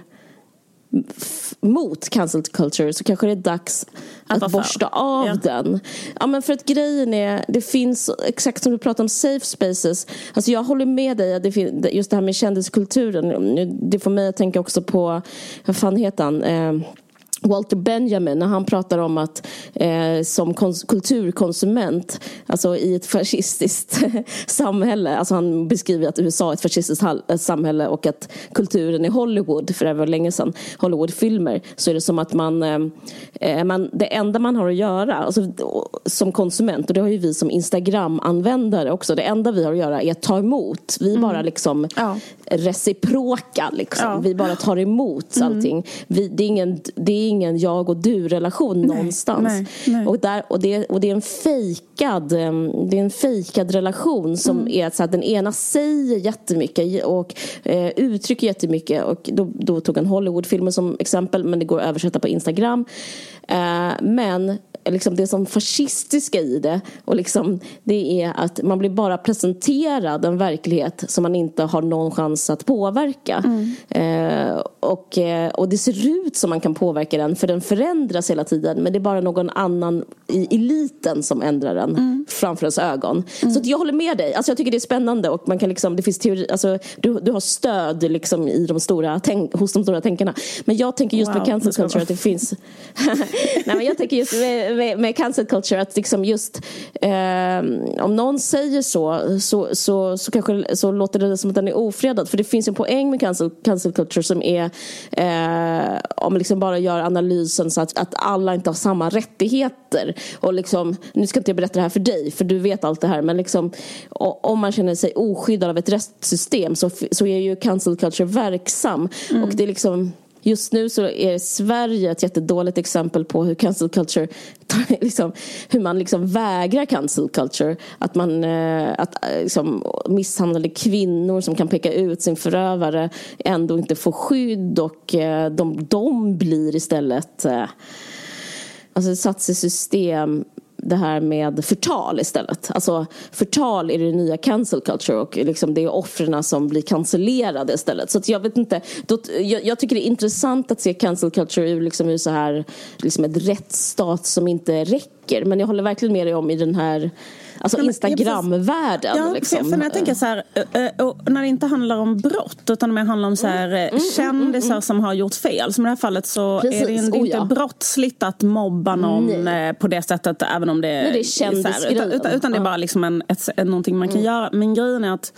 mot cancel culture så kanske det är dags att, att borsta av ja. den. Ja, men för att grejen är, det finns, exakt som du pratar om safe spaces. Alltså jag håller med dig, det just det här med kändiskulturen. Det får mig att tänka också på, vad fan heter han? Eh, Walter Benjamin när han pratar om att eh, som kulturkonsument, alltså i ett fascistiskt *laughs* samhälle, alltså han beskriver att USA är ett fascistiskt eh, samhälle och att kulturen i Hollywood, för det var länge sedan, Hollywoodfilmer, så är det som att man, eh, eh, man det enda man har att göra alltså, som konsument, och det har ju vi som Instagram-användare också, det enda vi har att göra är att ta emot. Vi mm. bara liksom ja. reciproka, liksom. Ja. vi bara tar emot mm. allting. Vi, det är ingen, det är ingen jag och du-relation någonstans. Nej, nej. Och, där, och, det, och det är en fejkad, det är en fejkad relation som mm. är så att den ena säger jättemycket och eh, uttrycker jättemycket. Och då, då tog han Hollywoodfilmer som exempel, men det går att översätta på Instagram. Eh, men liksom det som fascistiska i det. Och liksom, det är att man blir bara presenterad en verklighet som man inte har någon chans att påverka. Mm. Eh, och, eh, och det ser ut som man kan påverka den för den förändras hela tiden men det är bara någon annan i eliten som ändrar den mm. framför ens ögon. Mm. Så jag håller med dig. Alltså, jag tycker det är spännande och man kan liksom, det finns teori, alltså, du, du har stöd liksom i de stora tänk, hos de stora tänkarna. Men jag tänker just wow, med cancel culture att det finns... *laughs* Nej, men jag tänker just med, med, med cancel culture att liksom just eh, om någon säger så så, så så kanske så låter det som att den är ofredad. För det finns en poäng med cancel, cancel culture som är eh, om man liksom bara gör analysen så att, att alla inte har samma rättigheter. Och liksom, nu ska inte jag berätta det här för dig för du vet allt det här men liksom, om man känner sig oskyddad av ett rättssystem så, så är ju cancel culture verksam. Mm. Och det är liksom Just nu så är Sverige ett jättedåligt exempel på hur cancel culture *laughs* liksom, hur man liksom vägrar cancel culture. Att man eh, att, eh, liksom, misshandlade kvinnor som kan peka ut sin förövare ändå inte får skydd och eh, de, de blir istället alltså satt i system det här med förtal istället. Alltså förtal är det nya cancel culture och liksom det är offren som blir cancellerade istället. Så jag vet inte, då, jag, jag, tycker det är intressant att se cancel culture ur, liksom, ur så här, liksom ett rättsstat som inte räcker. Men jag håller verkligen med dig om i den här Alltså Instagram-världen. Ja, liksom. för när jag tänker så här, när det inte handlar om brott utan mer handlar om så här, mm, mm, mm kändisar mm, mm, som har gjort fel. Som i det här fallet så Precis. är det inte, oh, ja. brottsligt att mobba någon Nej. Eh, på det sättet även om det, Nej, det är kändisgrejen. Utan, utan, utan, det är bara liksom en, ett, någonting man kan mm. göra. Men grejen är att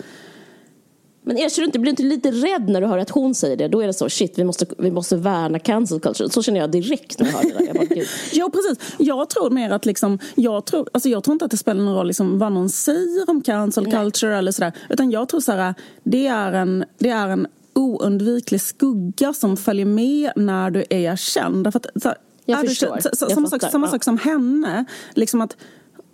men erkänner du inte, blir du inte lite rädd när du hör att hon säger det? Då är det så, shit, vi måste, vi måste värna cancel culture. Så känner jag direkt när jag hör det där. Jag bara, *laughs* ja, precis. Jag tror mer att liksom, jag tror, alltså jag tror inte att det spelar någon roll liksom, vad någon säger om cancel culture Nej. eller sådär. Utan jag tror så här, det är en, det är en oundviklig skugga som följer med när du är känd. För att, så här, jag förstår. Du, så, samma, sak, samma sak som henne. Liksom att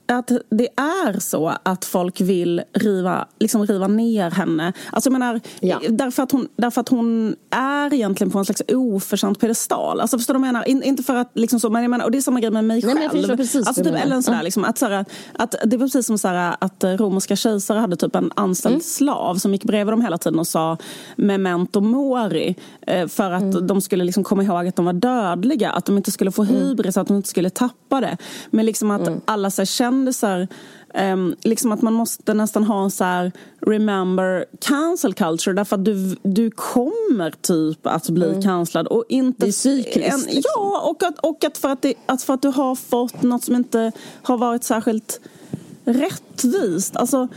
att det är så att folk vill riva, liksom riva ner henne. Alltså jag menar, ja. därför, att hon, därför att hon är egentligen på en slags oförtjänt pedestal. Alltså förstår du vad jag menar? In, inte för att liksom så, men jag menar, och det är samma grej med mig Nej, själv. precis alltså, typ, eller sådär, liksom, att, sådär, att det var precis som sådär, att romerska kejsare hade typ en anställd mm. slav som gick bredvid dem hela tiden och sa memento mori. Eh, för att mm. de skulle liksom komma ihåg att de var dödliga. Att de inte skulle få mm. hybris, att de inte skulle tappa det. Men liksom att mm. alla så här, kändisar Um, liksom att man måste nästan ha en så här remember cancel culture därför att du, du kommer typ att bli mm. cancellad. Och inte, det är cykliskt. Liksom. Ja, och, att, och att, för att, det, att för att du har fått något som inte har varit särskilt rättvist. Alltså,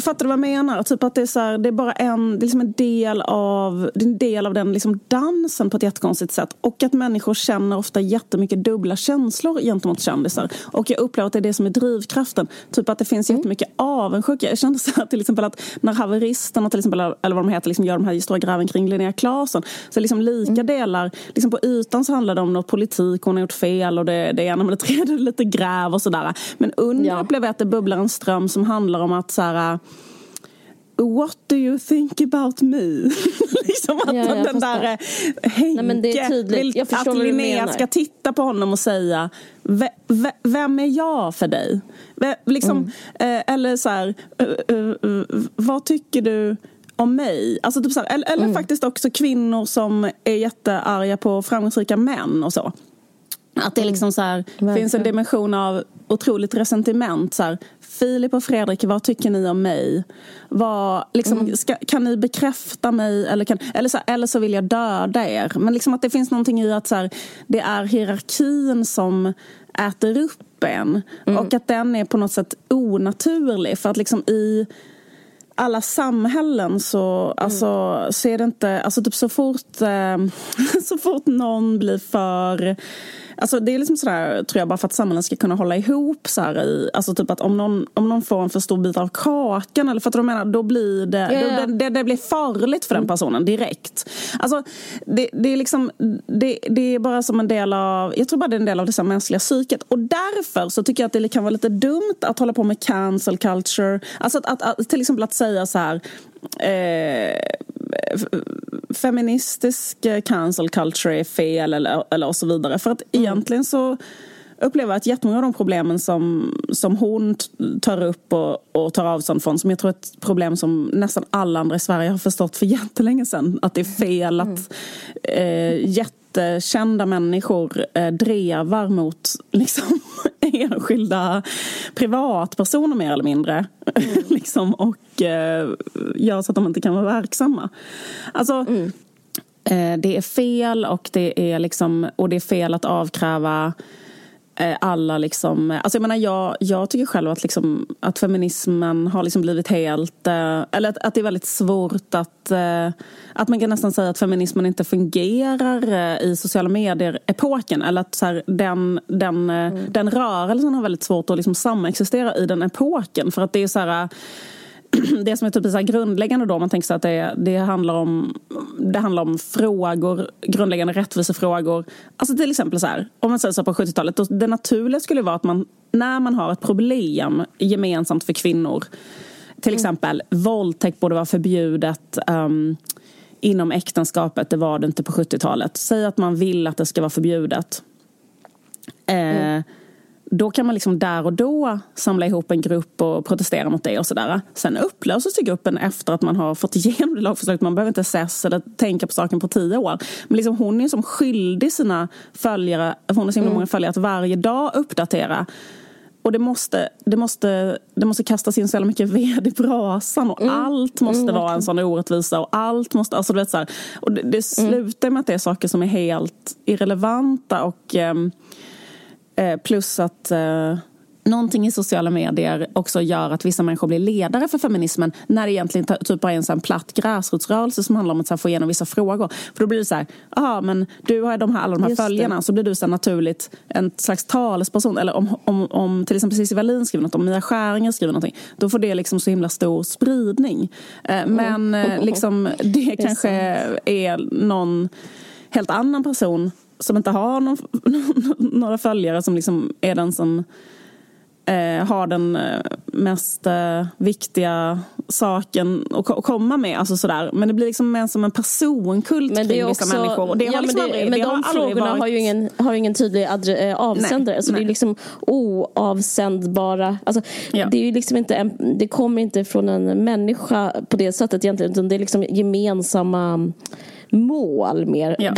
Fattar du vad jag menar? Typ att det är, så här, det är bara en, det är liksom en del av, det en del av den liksom dansen på ett jättekonstigt sätt. Och att människor känner ofta jättemycket dubbla känslor gentemot kändisar. Och jag upplever att det är det som är drivkraften. Typ att det finns mm. jättemycket avundsjuka. Jag kände så här, till exempel att när haveristerna till exempel, eller vad de heter, liksom gör de här stora gräven kring Linnea Claesson. Så liksom lika mm. delar, liksom på ytan så handlar det om något politik, hon har gjort fel och det, det ena med det tredje, *laughs* lite gräv och sådär. Men under ja. upplever jag att det bubblar en ström som handlar om att så här, What do you think about me? *laughs* liksom att ja, den där Henke Nej, men det är vill att Linnea ska titta på honom och säga Vem är jag för dig? Liksom, mm. eh, eller så här, uh, uh, uh, vad tycker du om mig? Alltså typ så här, eller, eller mm. faktiskt också kvinnor som är jättearga på framgångsrika män och så. Att det liksom så här, finns en dimension av otroligt resentiment. Så här, Filip och Fredrik, vad tycker ni om mig? Vad, liksom, mm. ska, kan ni bekräfta mig? Eller, kan, eller, så, eller så vill jag döda er. Men liksom att det finns någonting i att så här, det är hierarkin som äter upp en. Mm. Och att den är på något sätt onaturlig. För att liksom i alla samhällen så, mm. alltså, så är det inte... Alltså typ så fort, eh, *laughs* så fort någon blir för Alltså det är liksom sådär, tror jag, bara för att samhällen ska kunna hålla ihop. Så här, i, alltså typ att om någon, om någon får en för stor bit av kakan, eller för att du menar, då blir det, yeah. då, det, det, blir farligt för den mm. personen direkt. Alltså, det, det, är liksom, det, det är bara som en del av, jag tror bara det är en del av det mänskliga psyket. Och därför så tycker jag att det kan vara lite dumt att hålla på med cancel culture. Alltså att, att, att till exempel att säga så här, eh, feministisk eh, cancel culture är fel eller, eller och så vidare. För att mm. egentligen så upplever jag att jättemånga av de problemen som, som hon tar upp och, och tar avstånd från som jag tror är ett problem som nästan alla andra i Sverige har förstått för jättelänge sedan. Att det är fel att mm. eh, jättekända människor eh, drevar mot *laughs* liksom, enskilda privatpersoner mer eller mindre. Mm. *laughs* liksom, och eh, gör så att de inte kan vara verksamma. Alltså, mm. eh, det är fel och det är, liksom, och det är fel att avkräva alla liksom, alltså jag menar jag, jag tycker själv att, liksom, att feminismen har liksom blivit helt, eh, eller att, att det är väldigt svårt att, eh, att man kan nästan säga att feminismen inte fungerar i sociala medier-epoken eller att så här, den, den, mm. den rörelsen har väldigt svårt att liksom samexistera i den epoken för att det är så här *clears throat* det som är typ så grundläggande då, om man tänker sig att det, det, handlar om, det handlar om frågor, grundläggande rättvisefrågor. Alltså till exempel så här, om man säger så på 70-talet, det naturliga skulle vara att man, när man har ett problem gemensamt för kvinnor, till mm. exempel våldtäkt borde vara förbjudet um, inom äktenskapet, det var det inte på 70-talet. Säg att man vill att det ska vara förbjudet. Eh, mm då kan man liksom där och då samla ihop en grupp och protestera mot det och sådär. Sen upplöses gruppen efter att man har fått igenom det lagförslaget. Man behöver inte ses eller tänka på saken på tio år. Men liksom hon är som skyldig sina följare, hon har så himla mm. många följare, att varje dag uppdatera. Och det måste, det, måste, det måste kastas in så jävla mycket ved i brasan och mm. allt måste mm, vara en sån orättvisa och allt måste, alltså du vet så här, och det, det slutar med att det är saker som är helt irrelevanta och um, Eh, plus att eh, någonting i sociala medier också gör att vissa människor blir ledare för feminismen när det egentligen typ bara är en sån platt gräsrotsrörelse som handlar om att så få igenom vissa frågor. För då blir det så här, aha, men du har de här, alla de här Just följarna, det. så blir du så naturligt en slags talesperson. Eller om, om, om till exempel Cissi Wallin skriver något, om Mia Skäringer skriver någonting, då får det liksom så himla stor spridning. Eh, men mm. liksom, *laughs* det, det kanske är, är någon helt annan person som inte har *laughs* någon, några följare som liksom är den som eh, har den eh, mest eh, viktiga saken att komma med. Alltså sådär. Men det blir liksom mer som en personkult men det kring också, vissa människor. Och det ja, har liksom men det, aldrig, men de frågorna varit... har ju ingen, har ju ingen tydlig adre, äh, avsändare. Nej, så nej. det är liksom oavsändbara. Alltså, ja. det, är liksom inte en, det kommer inte från en människa på det sättet egentligen. Utan det är liksom gemensamma mål mer. Ja.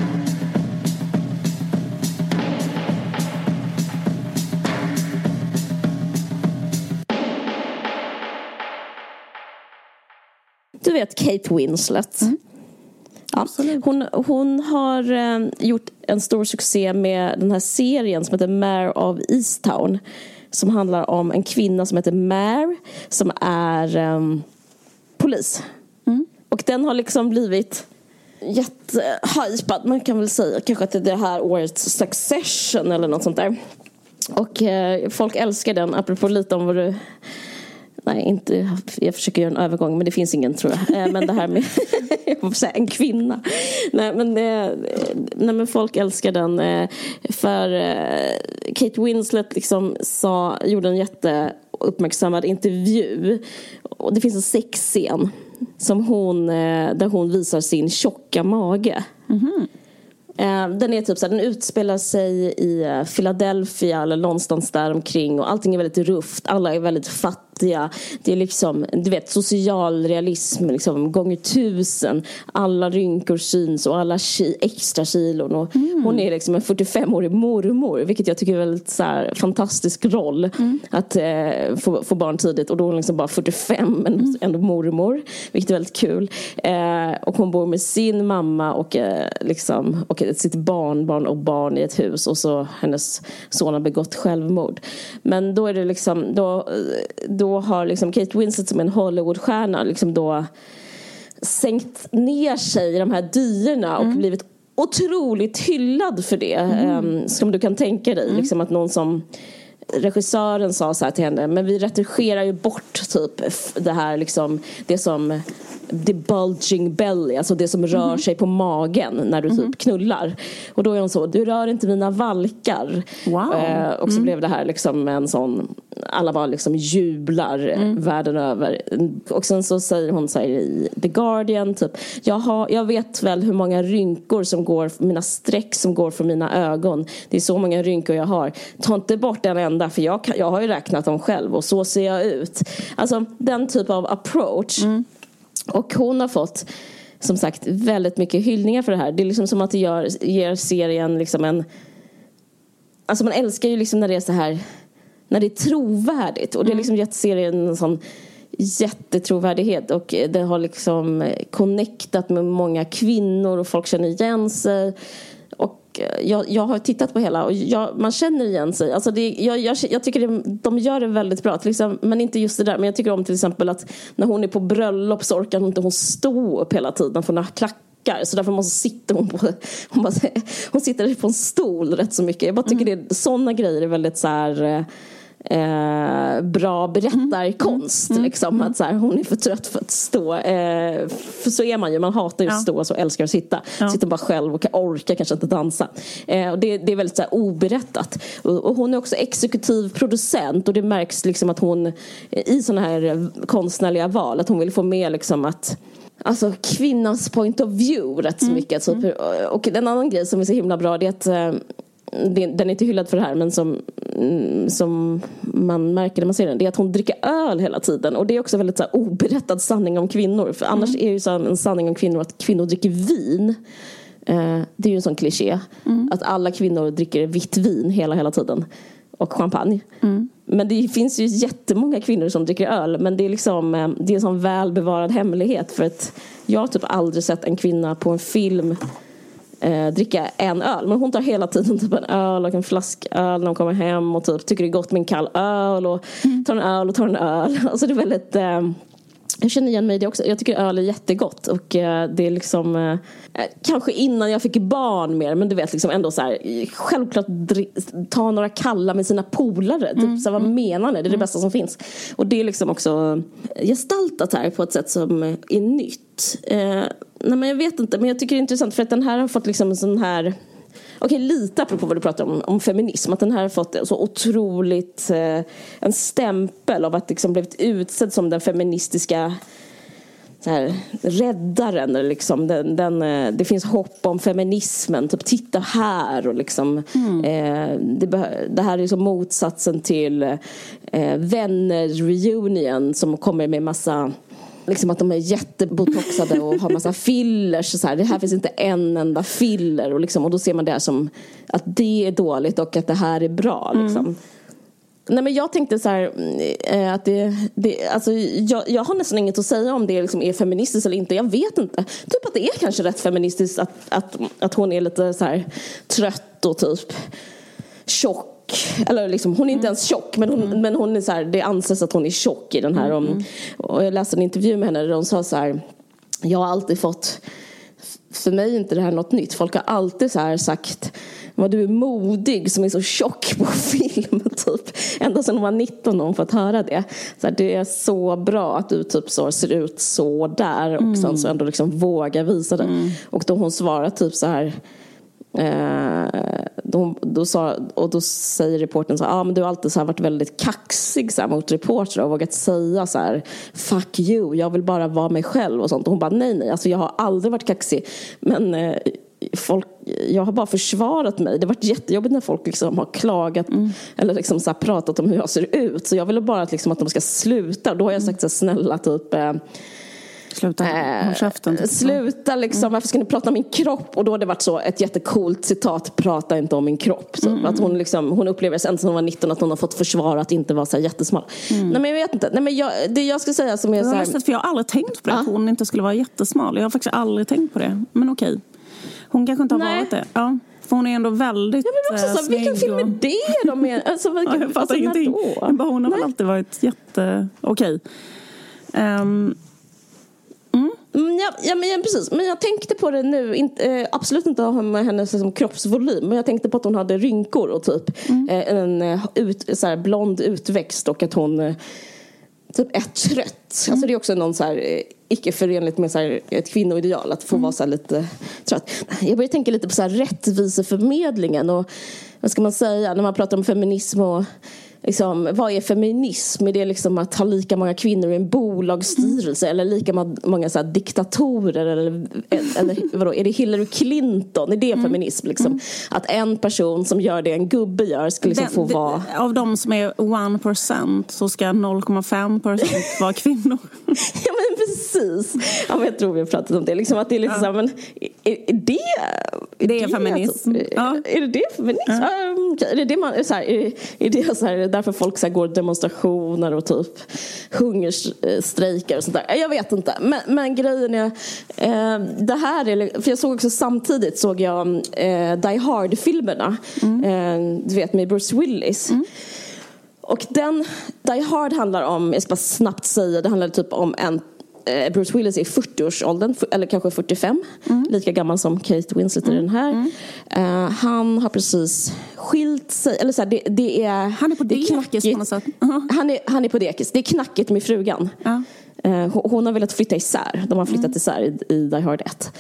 Vet Kate Winslet. Mm. Ja, hon, hon har eh, gjort en stor succé med den här serien som heter Mare of Easttown. Som handlar om en kvinna som heter Mare som är eh, polis. Och den har liksom blivit jättehypad. Man kan väl säga kanske att det är det här årets Succession eller något sånt där. Och eh, folk älskar den, apropå lite om vad du Nej, inte, jag försöker göra en övergång men det finns ingen tror jag. Eh, men det här med *laughs* säga, en kvinna. Nej men, eh, nej, men folk älskar den. Eh, för Kate Winslet liksom sa, gjorde en jätteuppmärksammad intervju. Och det finns en sexscen som hon, där hon visar sin tjocka mage. Eh, Den är typ så här, den utspelar sig i Philadelphia eller någonstans där omkring och allting är väldigt rufft, alla är väldigt fattiga. Det är liksom, du vet, socialrealism liksom, gånger tusen. Alla rynkor syns och alla ki- extra kilon. Och Hon är liksom en 45-årig mormor, vilket jag tycker är en väldigt så här, fantastisk roll. Att eh, få, få barn tidigt och då är hon liksom bara 45 men ändå mormor, vilket är väldigt kul. Eh, och hon bor med sin mamma och, eh, liksom, och sitt barnbarn och barn i ett hus och så hennes son har begått självmord. Men då är det liksom, då, då har liksom Kate Winslet som en Hollywoodstjärna liksom då sänkt ner sig i de här dyerna och blivit otroligt hyllad för det. em, som du kan tänka dig. Liksom att någon som regissören sa så här till henne, men vi retigerar ju bort typ det här liksom, det som the bulging belly, alltså det som rör sig på magen när du typ knullar. Och då är hon så, du rör inte mina valkar. Wow. Eh, och så blev det här liksom en sån, alla bara liksom jublar eh, världen över. Och sen så säger hon så här i The Guardian, typ, jag, har, jag vet väl hur många rynkor som går, mina streck som går från mina ögon. Det är så många rynkor jag har. Ta inte bort en enda, för jag, kan, jag har ju räknat dem själv och så ser jag ut. Alltså den typ av approach. Och hon har fått som sagt väldigt mycket hyllningar för det här. Det är liksom som att det gör, ger serien liksom en... Alltså man älskar ju liksom när det är så här... När det är trovärdigt. Och det har liksom gett serien en sån jättetrovärdighet. Och det har liksom connectat med många kvinnor och folk känner igen sig. Och jag, jag har tittat på hela och jag, man känner igen sig. Alltså det, jag, jag, jag tycker det, de gör det väldigt bra. Till exempel, men inte just det där. Men jag tycker om till exempel att när hon är på bröllop så orkar hon inte hon stå upp hela tiden för hon har klackar. Så därför måste sitta hon på *laughs* hon, bara, hon sitter på en stol rätt så mycket. Jag bara tycker det, sådana grejer är väldigt så här eh, bra berättarkonst. Liksom, att så här, hon är för trött för att stå. Eh, för så är man ju, man hatar ju att Ja. stå och så älskar att sitta. Ja. Sitter bara själv och orkar kanske inte dansa. Eh, och det, det är väldigt så här, oberättat. Och, och hon är också exekutiv producent och det märks liksom att hon i sådana här konstnärliga val, att hon vill få med liksom att Alltså kvinnans point of view rätt så mycket. Typ. Och en annan grej som är så himla bra det är att eh, den är inte hyllad för det här men som, mm, som man märker när man ser den det är att hon dricker öl hela tiden. Och det är också väldigt så här, oberättad sanning om kvinnor. För annars är ju så här, en sanning om kvinnor att kvinnor dricker vin. Eh, det är ju en sån kliché. Att alla kvinnor dricker vitt vin hela hela tiden. Och champagne. Men det finns ju jättemånga kvinnor som dricker öl. Men det är liksom eh, det är en sån välbevarad hemlighet. För att jag har typ aldrig sett en kvinna på en film eh, dricka en öl. Men hon tar hela tiden typ en öl och en flasköl när hon kommer hem och typ tycker det är gott med en kall öl och tar en öl och tar en öl. *laughs* Alltså det är väldigt eh, jag känner igen mig i det också. Jag tycker öl är jättegott och eh, det är liksom eh, kanske innan jag fick barn mer men du vet liksom ändå så här självklart ta några kalla med sina polare. Typ, så här, vad menar ni? Det är det bästa som finns. Och det är liksom också gestaltat här på ett sätt som är nytt. Eh, nej men jag vet inte men jag tycker det är intressant för att den här har fått liksom en sån här Okej, lite apropå vad du pratar om, om feminism. Att den här har fått så otroligt eh, en stämpel av att liksom blivit utsedd som den feministiska så här, räddaren. eller Liksom, den, den, eh, det finns hopp om feminismen. Typ titta här. Och liksom, eh, det, det här är som motsatsen till eh, Vänner reunion som kommer med massa Liksom att de är jättebotoxade och har massa fillers. Och så här. Det här finns inte en enda filler. Och, liksom, och då ser man det här som att det är dåligt och att det här är bra. Liksom. Nej, men jag tänkte så här, eh, att det, det, alltså, jag, jag har nästan inget att säga om det liksom är feministiskt eller inte. Jag vet inte. Typ att det är kanske rätt feministiskt att, att, att hon är lite så här trött och typ tjock eller liksom, hon är inte ens tjock men hon, mm. men hon är så här, det anses att hon är tjock i den här. Mm. Om, och jag läste en intervju med henne där hon sa så här, jag har alltid fått, för mig är inte det här något nytt, folk har alltid så här sagt vad du är modig som är så tjock på *laughs* film. Typ. Ända sedan hon var 19 har hon fått höra det. Så här, det är så bra att du typ så ser ut så där och mm. sen så ändå liksom vågar visa det. Mm. Och då hon svarar typ så här Eh, då, då, sa, och då säger reporten så här, ah, men du har alltid så varit väldigt kaxig så här, mot reportrar och vågat säga så här, fuck you, jag vill bara vara mig själv och sånt. Och hon bara, nej, nej, alltså jag har aldrig varit kaxig. Men eh, folk, jag har bara försvarat mig. Det har varit jättejobbigt när folk liksom har klagat mm. eller liksom så pratat om hur jag ser ut. Så jag ville bara att, liksom, att de ska sluta. Då har jag sagt så här, snälla typ eh, Sluta äh, käften. Typ. Sluta liksom, mm. varför ska ni prata om min kropp? Och då har det varit så ett jättecoolt citat, prata inte om min kropp. Så, mm. att hon, liksom, hon upplever sen hon var 19 att hon har fått försvara att inte vara så jättesmal. Mm. Nej men jag vet inte, Nej, men jag, det jag ska säga som är så här... för jag har aldrig tänkt på det, att hon inte skulle vara jättesmal. Jag har faktiskt aldrig tänkt på det. Men okej. Hon kanske inte har Nej. varit det. Ja. För hon är ändå väldigt ja, men också så, äh, Vilken film är det de är? *laughs* Alltså, vilken, ja, jag fattar alltså, ingenting. Bara hon har väl alltid varit jätte... Okej. Um, Mm, ja, ja, men, ja, precis. Men jag tänkte på det nu, inte, eh, absolut inte med hennes liksom, kroppsvolym, men jag tänkte på att hon hade rynkor och typ mm. eh, en eh, ut, så blond utväxt och att hon eh, typ är trött. Mm. Alltså det är också någon så här, eh, icke förenligt med så här, ett kvinnoideal att få mm. vara så lite trött. Jag börjar tänka lite på så här rättviseförmedlingen och vad ska man säga när man pratar om feminism och liksom, vad är feminism? Är det liksom att ha lika många kvinnor i en bolagsstyrelse mm. eller lika många så här, diktatorer? Eller, eller vadå, är det Hillary Clinton? Är det mm. feminism? Liksom? Mm. Att en person som gör det en gubbe gör ska liksom Den, få vara... Av de som är 1% så ska 0,5% *laughs* vara kvinnor. ja men precis. Ja, men jag tror vi har pratat om det. Liksom att det är lite ja. så här, men är, är det... Är det är feminism. Är, ja. är det det feminism? Ja. Um, är det det man... Så här, är, är det så här, därför folk så går demonstrationer och typ hungerstrejkar och sånt där. Jag vet inte. Men, men grejen är, eh, det här är, för jag såg också samtidigt såg jag eh, Die Hard-filmerna. Mm. Eh, du vet med Bruce Willis. Mm. Och den, Die Hard handlar om, jag ska bara snabbt säga, det handlar typ om en Bruce Willis är i 40-årsåldern, eller kanske 45. Mm. Lika gammal som Kate Winslet i den här. Mm. Uh, han har precis skilt sig. Eller så här, det, det, är, han är på dekis på något sätt. Uh-huh. Han, är, han är på dekis. Det är knackigt med frugan. Uh. Uh, hon har velat flytta isär. De har flyttat mm. isär i, i Die Hard 1.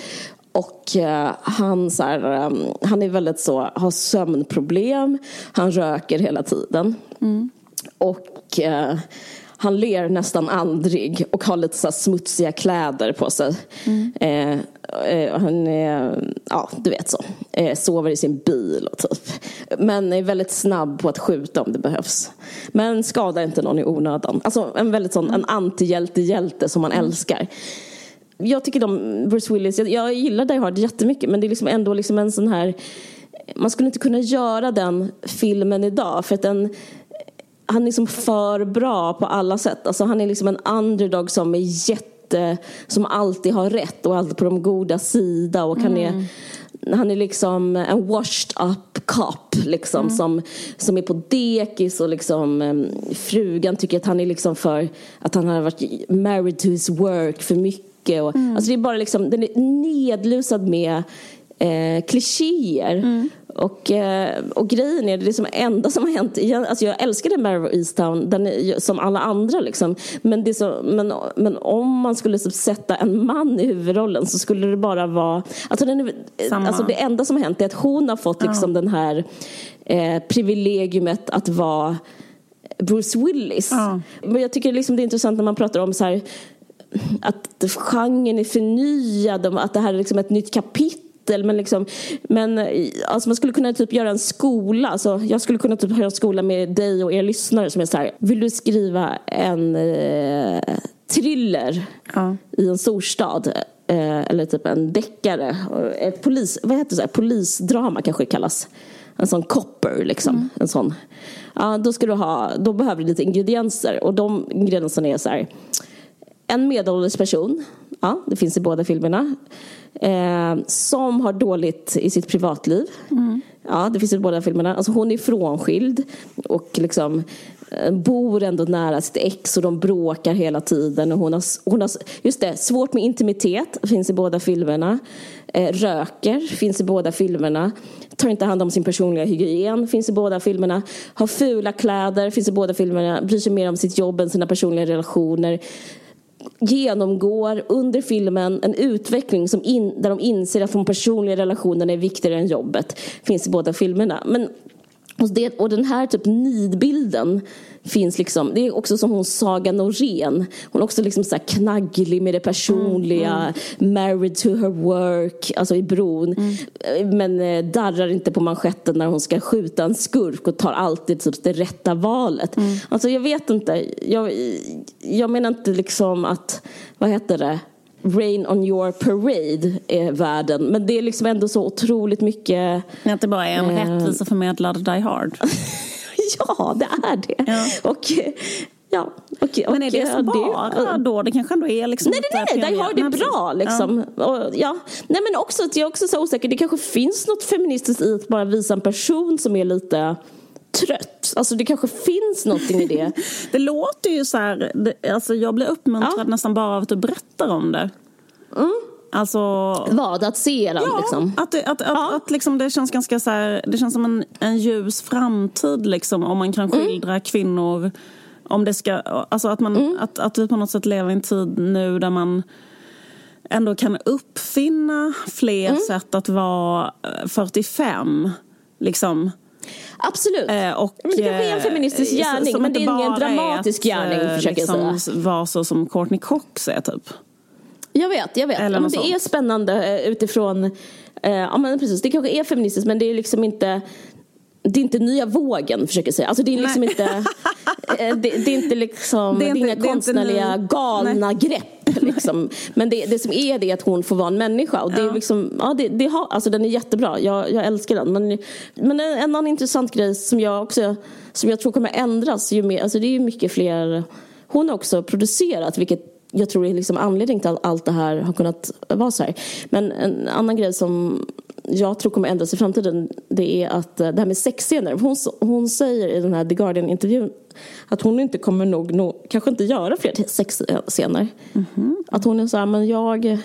Och uh, han, så här, um, han är väldigt så, har sömnproblem. Han röker hela tiden. Mm. Och uh, han ler nästan aldrig och har lite så smutsiga kläder på sig. Mm. Eh, eh, han är, ja du vet så, eh, sover i sin bil och typ. Men är väldigt snabb på att skjuta om det behövs. Men skadar inte någon i onödan. Alltså en väldigt sån, en antihjälte-hjälte som man mm. älskar. Jag tycker de, Bruce Willis, jag, jag gillar Die Hard jättemycket men det är liksom ändå liksom en sån här man skulle inte kunna göra den filmen idag för att den han är liksom för bra på alla sätt. Alltså han är liksom en underdog som är jätte, som alltid har rätt och alltid på de goda sida. Och han är, mm. han är liksom en washed up cop liksom, mm. som, som är på dekis och liksom, frugan tycker att han är liksom för att han har varit married to his work för mycket. Och, mm. Alltså det är bara liksom, den är nedlusad med eh, klichéer. Mm. Och, eh, och grejen är, det som enda som har hänt, alltså jag älskade Mare of Easttown den är, som alla andra liksom. Men, det så, men, men om man skulle typ sätta en man i huvudrollen så skulle det bara vara, alltså, den är, alltså det enda som har hänt är att hon har fått liksom ja. den här eh, privilegiumet att vara Bruce Willis. Ja. Men jag tycker liksom det är intressant när man pratar om så här att genren är förnyad, att det här är liksom ett nytt kapitel titel men, liksom, men alltså man skulle kunna typ göra en skola. Alltså, jag skulle kunna typ göra en skola med dig och er lyssnare som är så här, vill du skriva en eh, thriller ja. i en storstad? Eh, eller typ en deckare. Ett polis, vad heter det? Polisdrama kanske det kallas. en sån copper liksom. En sån. Ja, då, ska du ha, då behöver du lite ingredienser och de ingredienserna är så här. En medelålders person, ja, det finns i båda filmerna. Eh, som har dåligt i sitt privatliv. Ja, det finns i båda filmerna. Alltså hon är frånskild och liksom eh, bor ändå nära sitt ex och de bråkar hela tiden. Och hon har, hon har just det, svårt med intimitet, finns i båda filmerna. Eh, röker, finns i båda filmerna. Tar inte hand om sin personliga hygien, finns i båda filmerna. Har fula kläder, finns i båda filmerna. Bryr sig mer om sitt jobb än sina personliga relationer genomgår under filmen en utveckling som in, där de inser att de personliga relationerna är viktigare än jobbet. Finns i båda filmerna. Men, och, det, och den här typ nidbilden finns liksom, det är också som hon Saga Norén. Hon är också liksom så knagglig med det personliga, mm, married to her work, alltså i bron. Mm. Men eh, darrar inte på manschetten när hon ska skjuta en skurk och tar alltid typ det rätta valet. Mm. Alltså jag vet inte, jag, jag menar inte liksom att, vad heter det? Rain on your parade är världen. Men det är liksom ändå så otroligt mycket... Att det bara är en eh, rättviseförmedlad Die Hard. *laughs* *laughs* ja, det är det. Ja. Och, ja, och, Men är det bara det, då? Det kanske ändå är liksom Nej, nej, nej, nej. har det bra liksom. Ja. Och, ja. Nej, men också att jag är också så osäker. Det kanske finns något feministiskt i att bara visa en person som är lite trött. Alltså det kanske finns någonting i det. *laughs* det låter ju så här, det, alltså jag blir uppmuntrad ja. nästan bara av att du berättar om det. Mm. Alltså... Vad? Att se den? Ja, liksom. att, att, att, ja. att, liksom det känns ganska så här, det känns som en, en ljus framtid liksom, om man kan mm. skildra mm. kvinnor. Om det ska, alltså att, man, mm. att, att vi på något sätt lever i en tid nu där man ändå kan uppfinna fler mm. sätt att vara 45. Eh, liksom. Absolut. Eh, och, men det kanske är en feministisk gärning, men det är ingen dramatisk att, gärning, försöker liksom, jag säga. vara så som Courtney Cox är, typ. Jag vet, jag vet. Eller men det sånt. är spännande eh, utifrån, eh, ja men precis, det kanske är feministiskt men det är liksom inte det är inte nya vågen, försöker jag säga. Alltså det är liksom inte, eh, det, det, är inte liksom, det är, inte, det är inga det är konstnärliga galna Nej. grepp. Liksom. Men det, det som är det är att hon får vara en människa. Och det ja. är liksom, ja, det, det har, alltså den är jättebra, jag, jag älskar den. Men, men en annan intressant grej som jag också, som jag tror kommer ändras, ju mer, alltså det är ju mycket fler, hon har också producerat, vilket jag tror det är liksom anledningen till att allt det här har kunnat vara så här. Men en annan grej som jag tror kommer ändras i framtiden det är att eh, det här med sexscener. Hon, hon säger i den här The Guardian-intervjun att hon inte kommer nog, nog kanske inte göra fler sexscener. Mm -hmm. Att hon är så här, men jag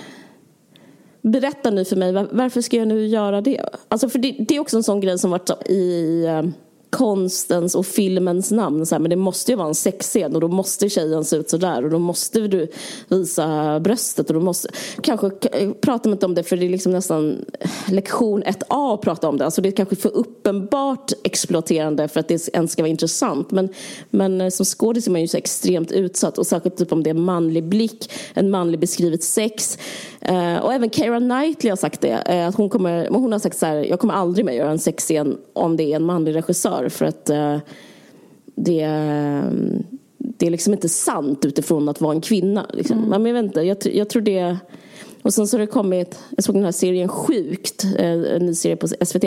Berätta nu för mig, varför ska jag nu göra det? Alltså för det, det är också en sån grej som varit i eh, konstens och filmens namn. Så här, men det måste ju vara en sexscen och då måste tjejen se ut så där och då måste du visa bröstet och då måste... Kanske pratar man inte om det för det är liksom nästan lektion 1A att prata om det. Alltså det är kanske för uppenbart exploaterande för att det ens ska vara intressant. Men, men eh, som skådis är man ju så extremt utsatt och särskilt typ om det är manlig blick, en manlig beskrivet sex. Eh, och även Keira Knightley har sagt det. Eh, att hon, kommer, hon har sagt så här, jag kommer aldrig mer göra en sexscen om det är en manlig regissör för att uh, det, det är liksom inte sant utifrån att vara en kvinna. Liksom. Mm. Men jag vet inte, jag, jag tror det och sen så har det kommit, jag såg den här serien Sjukt, en ny serie på SVT.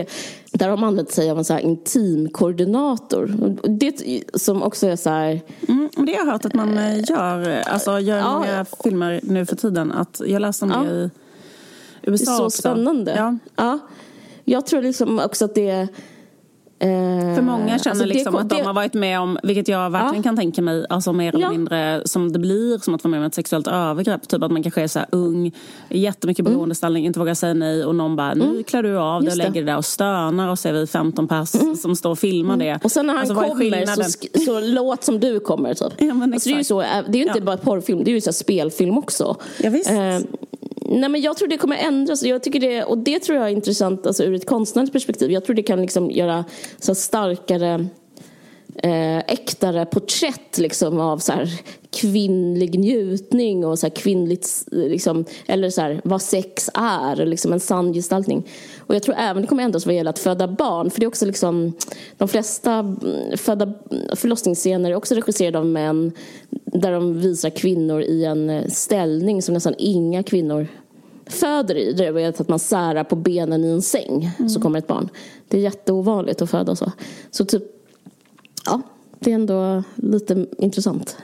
Där har man använt sig av en så här intimkoordinator. Det som också är så här... Mm, det har jag hört att man gör, alltså gör ja, många filmer nu för tiden. Att jag läste om det i USA Det är så också. spännande. Ja. ja. Jag tror liksom också att det för många känner alltså liksom det, att de har varit med om, vilket jag verkligen ja. kan tänka mig, alltså mer eller ja. mindre som det blir som att vara med om ett sexuellt övergrepp. Typ att man kanske är så här ung, jättemycket mm. beroendeställning, mm. inte vågar säga nej och någon bara, mm. nu klär du av dig och lägger dig där och stönar och så är vi 15 pers mm. som står och filmar mm. det. Och sen när han alltså, kommer så, så låt som du kommer typ. *laughs* Ja, alltså, det är ju så, det är ju inte bara porrfilm, det är ju så spelfilm också. Ja, visst. Eh, Nej, men jag tror det kommer ändras. Jag tycker det, och det tror jag är intressant alltså, ur ett konstnärligt perspektiv. Jag tror det kan liksom göra så starkare eh, äktare porträtt liksom, av så här, kvinnlig njutning och så här, kvinnligt, liksom, eller så här, vad sex är, liksom en sann gestaltning. Och jag tror även det kommer ändras vad gäller att föda barn. För det är också liksom, de flesta mm, föda, förlossningsscener är också regisserade av män där de visar kvinnor i en eh, ställning som nästan inga kvinnor föder i. Det är att man särar på benen i en säng så kommer ett barn. Det är jätteovanligt att föda så. Så typ, ja, det är ändå lite intressant.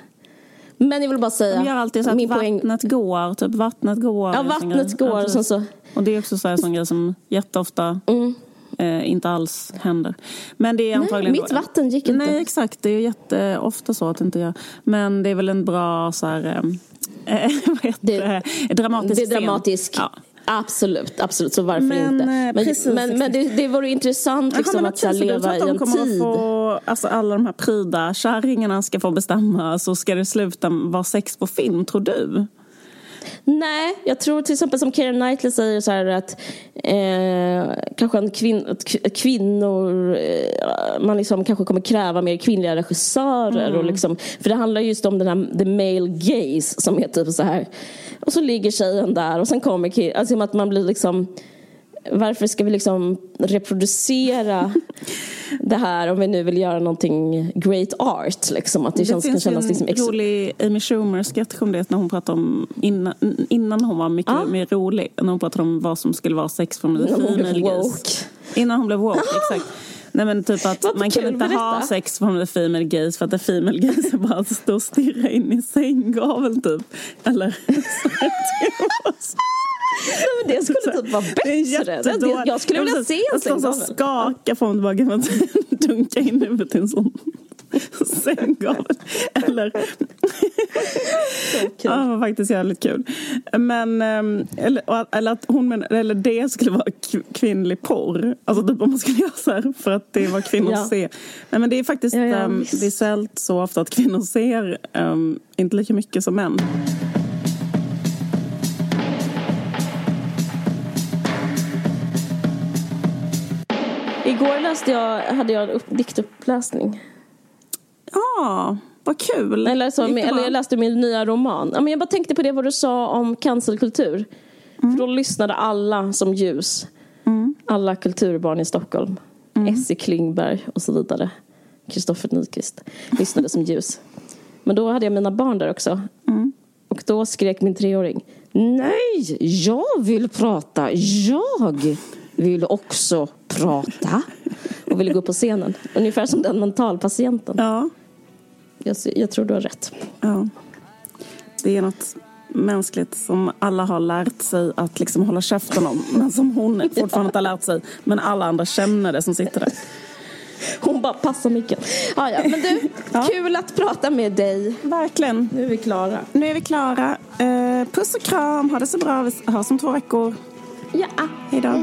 Men jag vill bara säga, De gör alltid så att poäng, vattnet går, typ vattnet går. Ja, vattnet går, Ja, och så- Och det är också så här, sån grej som jätteofta Mm. eh, inte alls händer. Men det är antagligen... mitt vatten gick inte. Nej, exakt. Det är jätteofta så att det inte gör. Men det är väl en bra så här... Eh, *laughs* Det- det? Dramatisk det är dramatisk. Ja. Absolut, absolut. Så varför Men, inte? eh, Men, precis, men, men det, det vore intressant liksom, att tror leva att i en tid. Få, alltså alla de här pryda kärringarna ska få bestämma så ska det sluta vara sex på film, tror du? Nej, jag tror till exempel som Keira Knightley säger så här att eh, kanske en kvin, kvinnor, eh, man liksom kanske kommer kräva mer kvinnliga regissörer. Mm. Och liksom, för det handlar just om den här the male gaze som är typ så här. Och så ligger tjejen där och sen kommer killen. Alltså att man blir liksom varför ska vi liksom reproducera det här om vi nu vill göra någonting great art? Liksom, att det, känns, kan finns ju kännas en liksom ex- rolig Amy Schumer-sketch om det när hon pratade om innan, innan hon var mycket Ah. mer rolig. När hon pratade om vad som skulle vara sex från the female woke. Innan hon blev woke, exakt. Nej men typ att man kan inte ha sex från the female gaze för att the female gaze är bara att stå och stirra in i sänggaveln typ. Eller *laughs* det skulle typ vara Det bättre. Det- Jag skulle vilja se en Jag sänggavel. skaka fram och tillbaka för att *laughs* dunka in huvudet i en sån *laughs* sänggavel. Eller... *laughs* Ja, det var faktiskt jävligt kul. Men, ehm, eller, eller att hon men, eller det skulle vara kvinnlig porr. Alltså typ om man skulle göra så här för att det vad kvinnor Ja. ser. Nej men det är faktiskt Ja, ja, ehm, visst. visuellt så ofta att kvinnor ser ehm, inte lika mycket som män. Igår läste jag, hade jag upp, diktuppläsning. Ja, vad kul. Eller, så, det eller jag läste min nya roman. Ja, men jag bara tänkte på det vad du sa om cancelkultur. Mm. För då lyssnade alla som ljus. Alla kulturbarn i Stockholm. Mm. Essie Klingberg och så vidare. Kristoffer Nyqvist lyssnade som ljus. Men då hade jag mina barn där också. Mm. Och då skrek min treåring. Nej, jag vill prata. Jag vill också prata. Och ville gå upp på scenen. Ungefär som den mentalpatienten. Ja. Jag, jag tror du har rätt. Ja. Det är något mänskligt som alla har lärt sig att liksom hålla käften om. Men som hon *laughs* fortfarande inte har lärt sig. Men alla andra känner det som sitter där. Hon bara passar micken. Ah, ja. Men du, *laughs* Ja. kul att prata med dig. Verkligen. Nu är vi klara. Nu är vi klara. Eh, puss och kram. Ha det så bra. Vi hörs om två veckor. Ja. Hej då.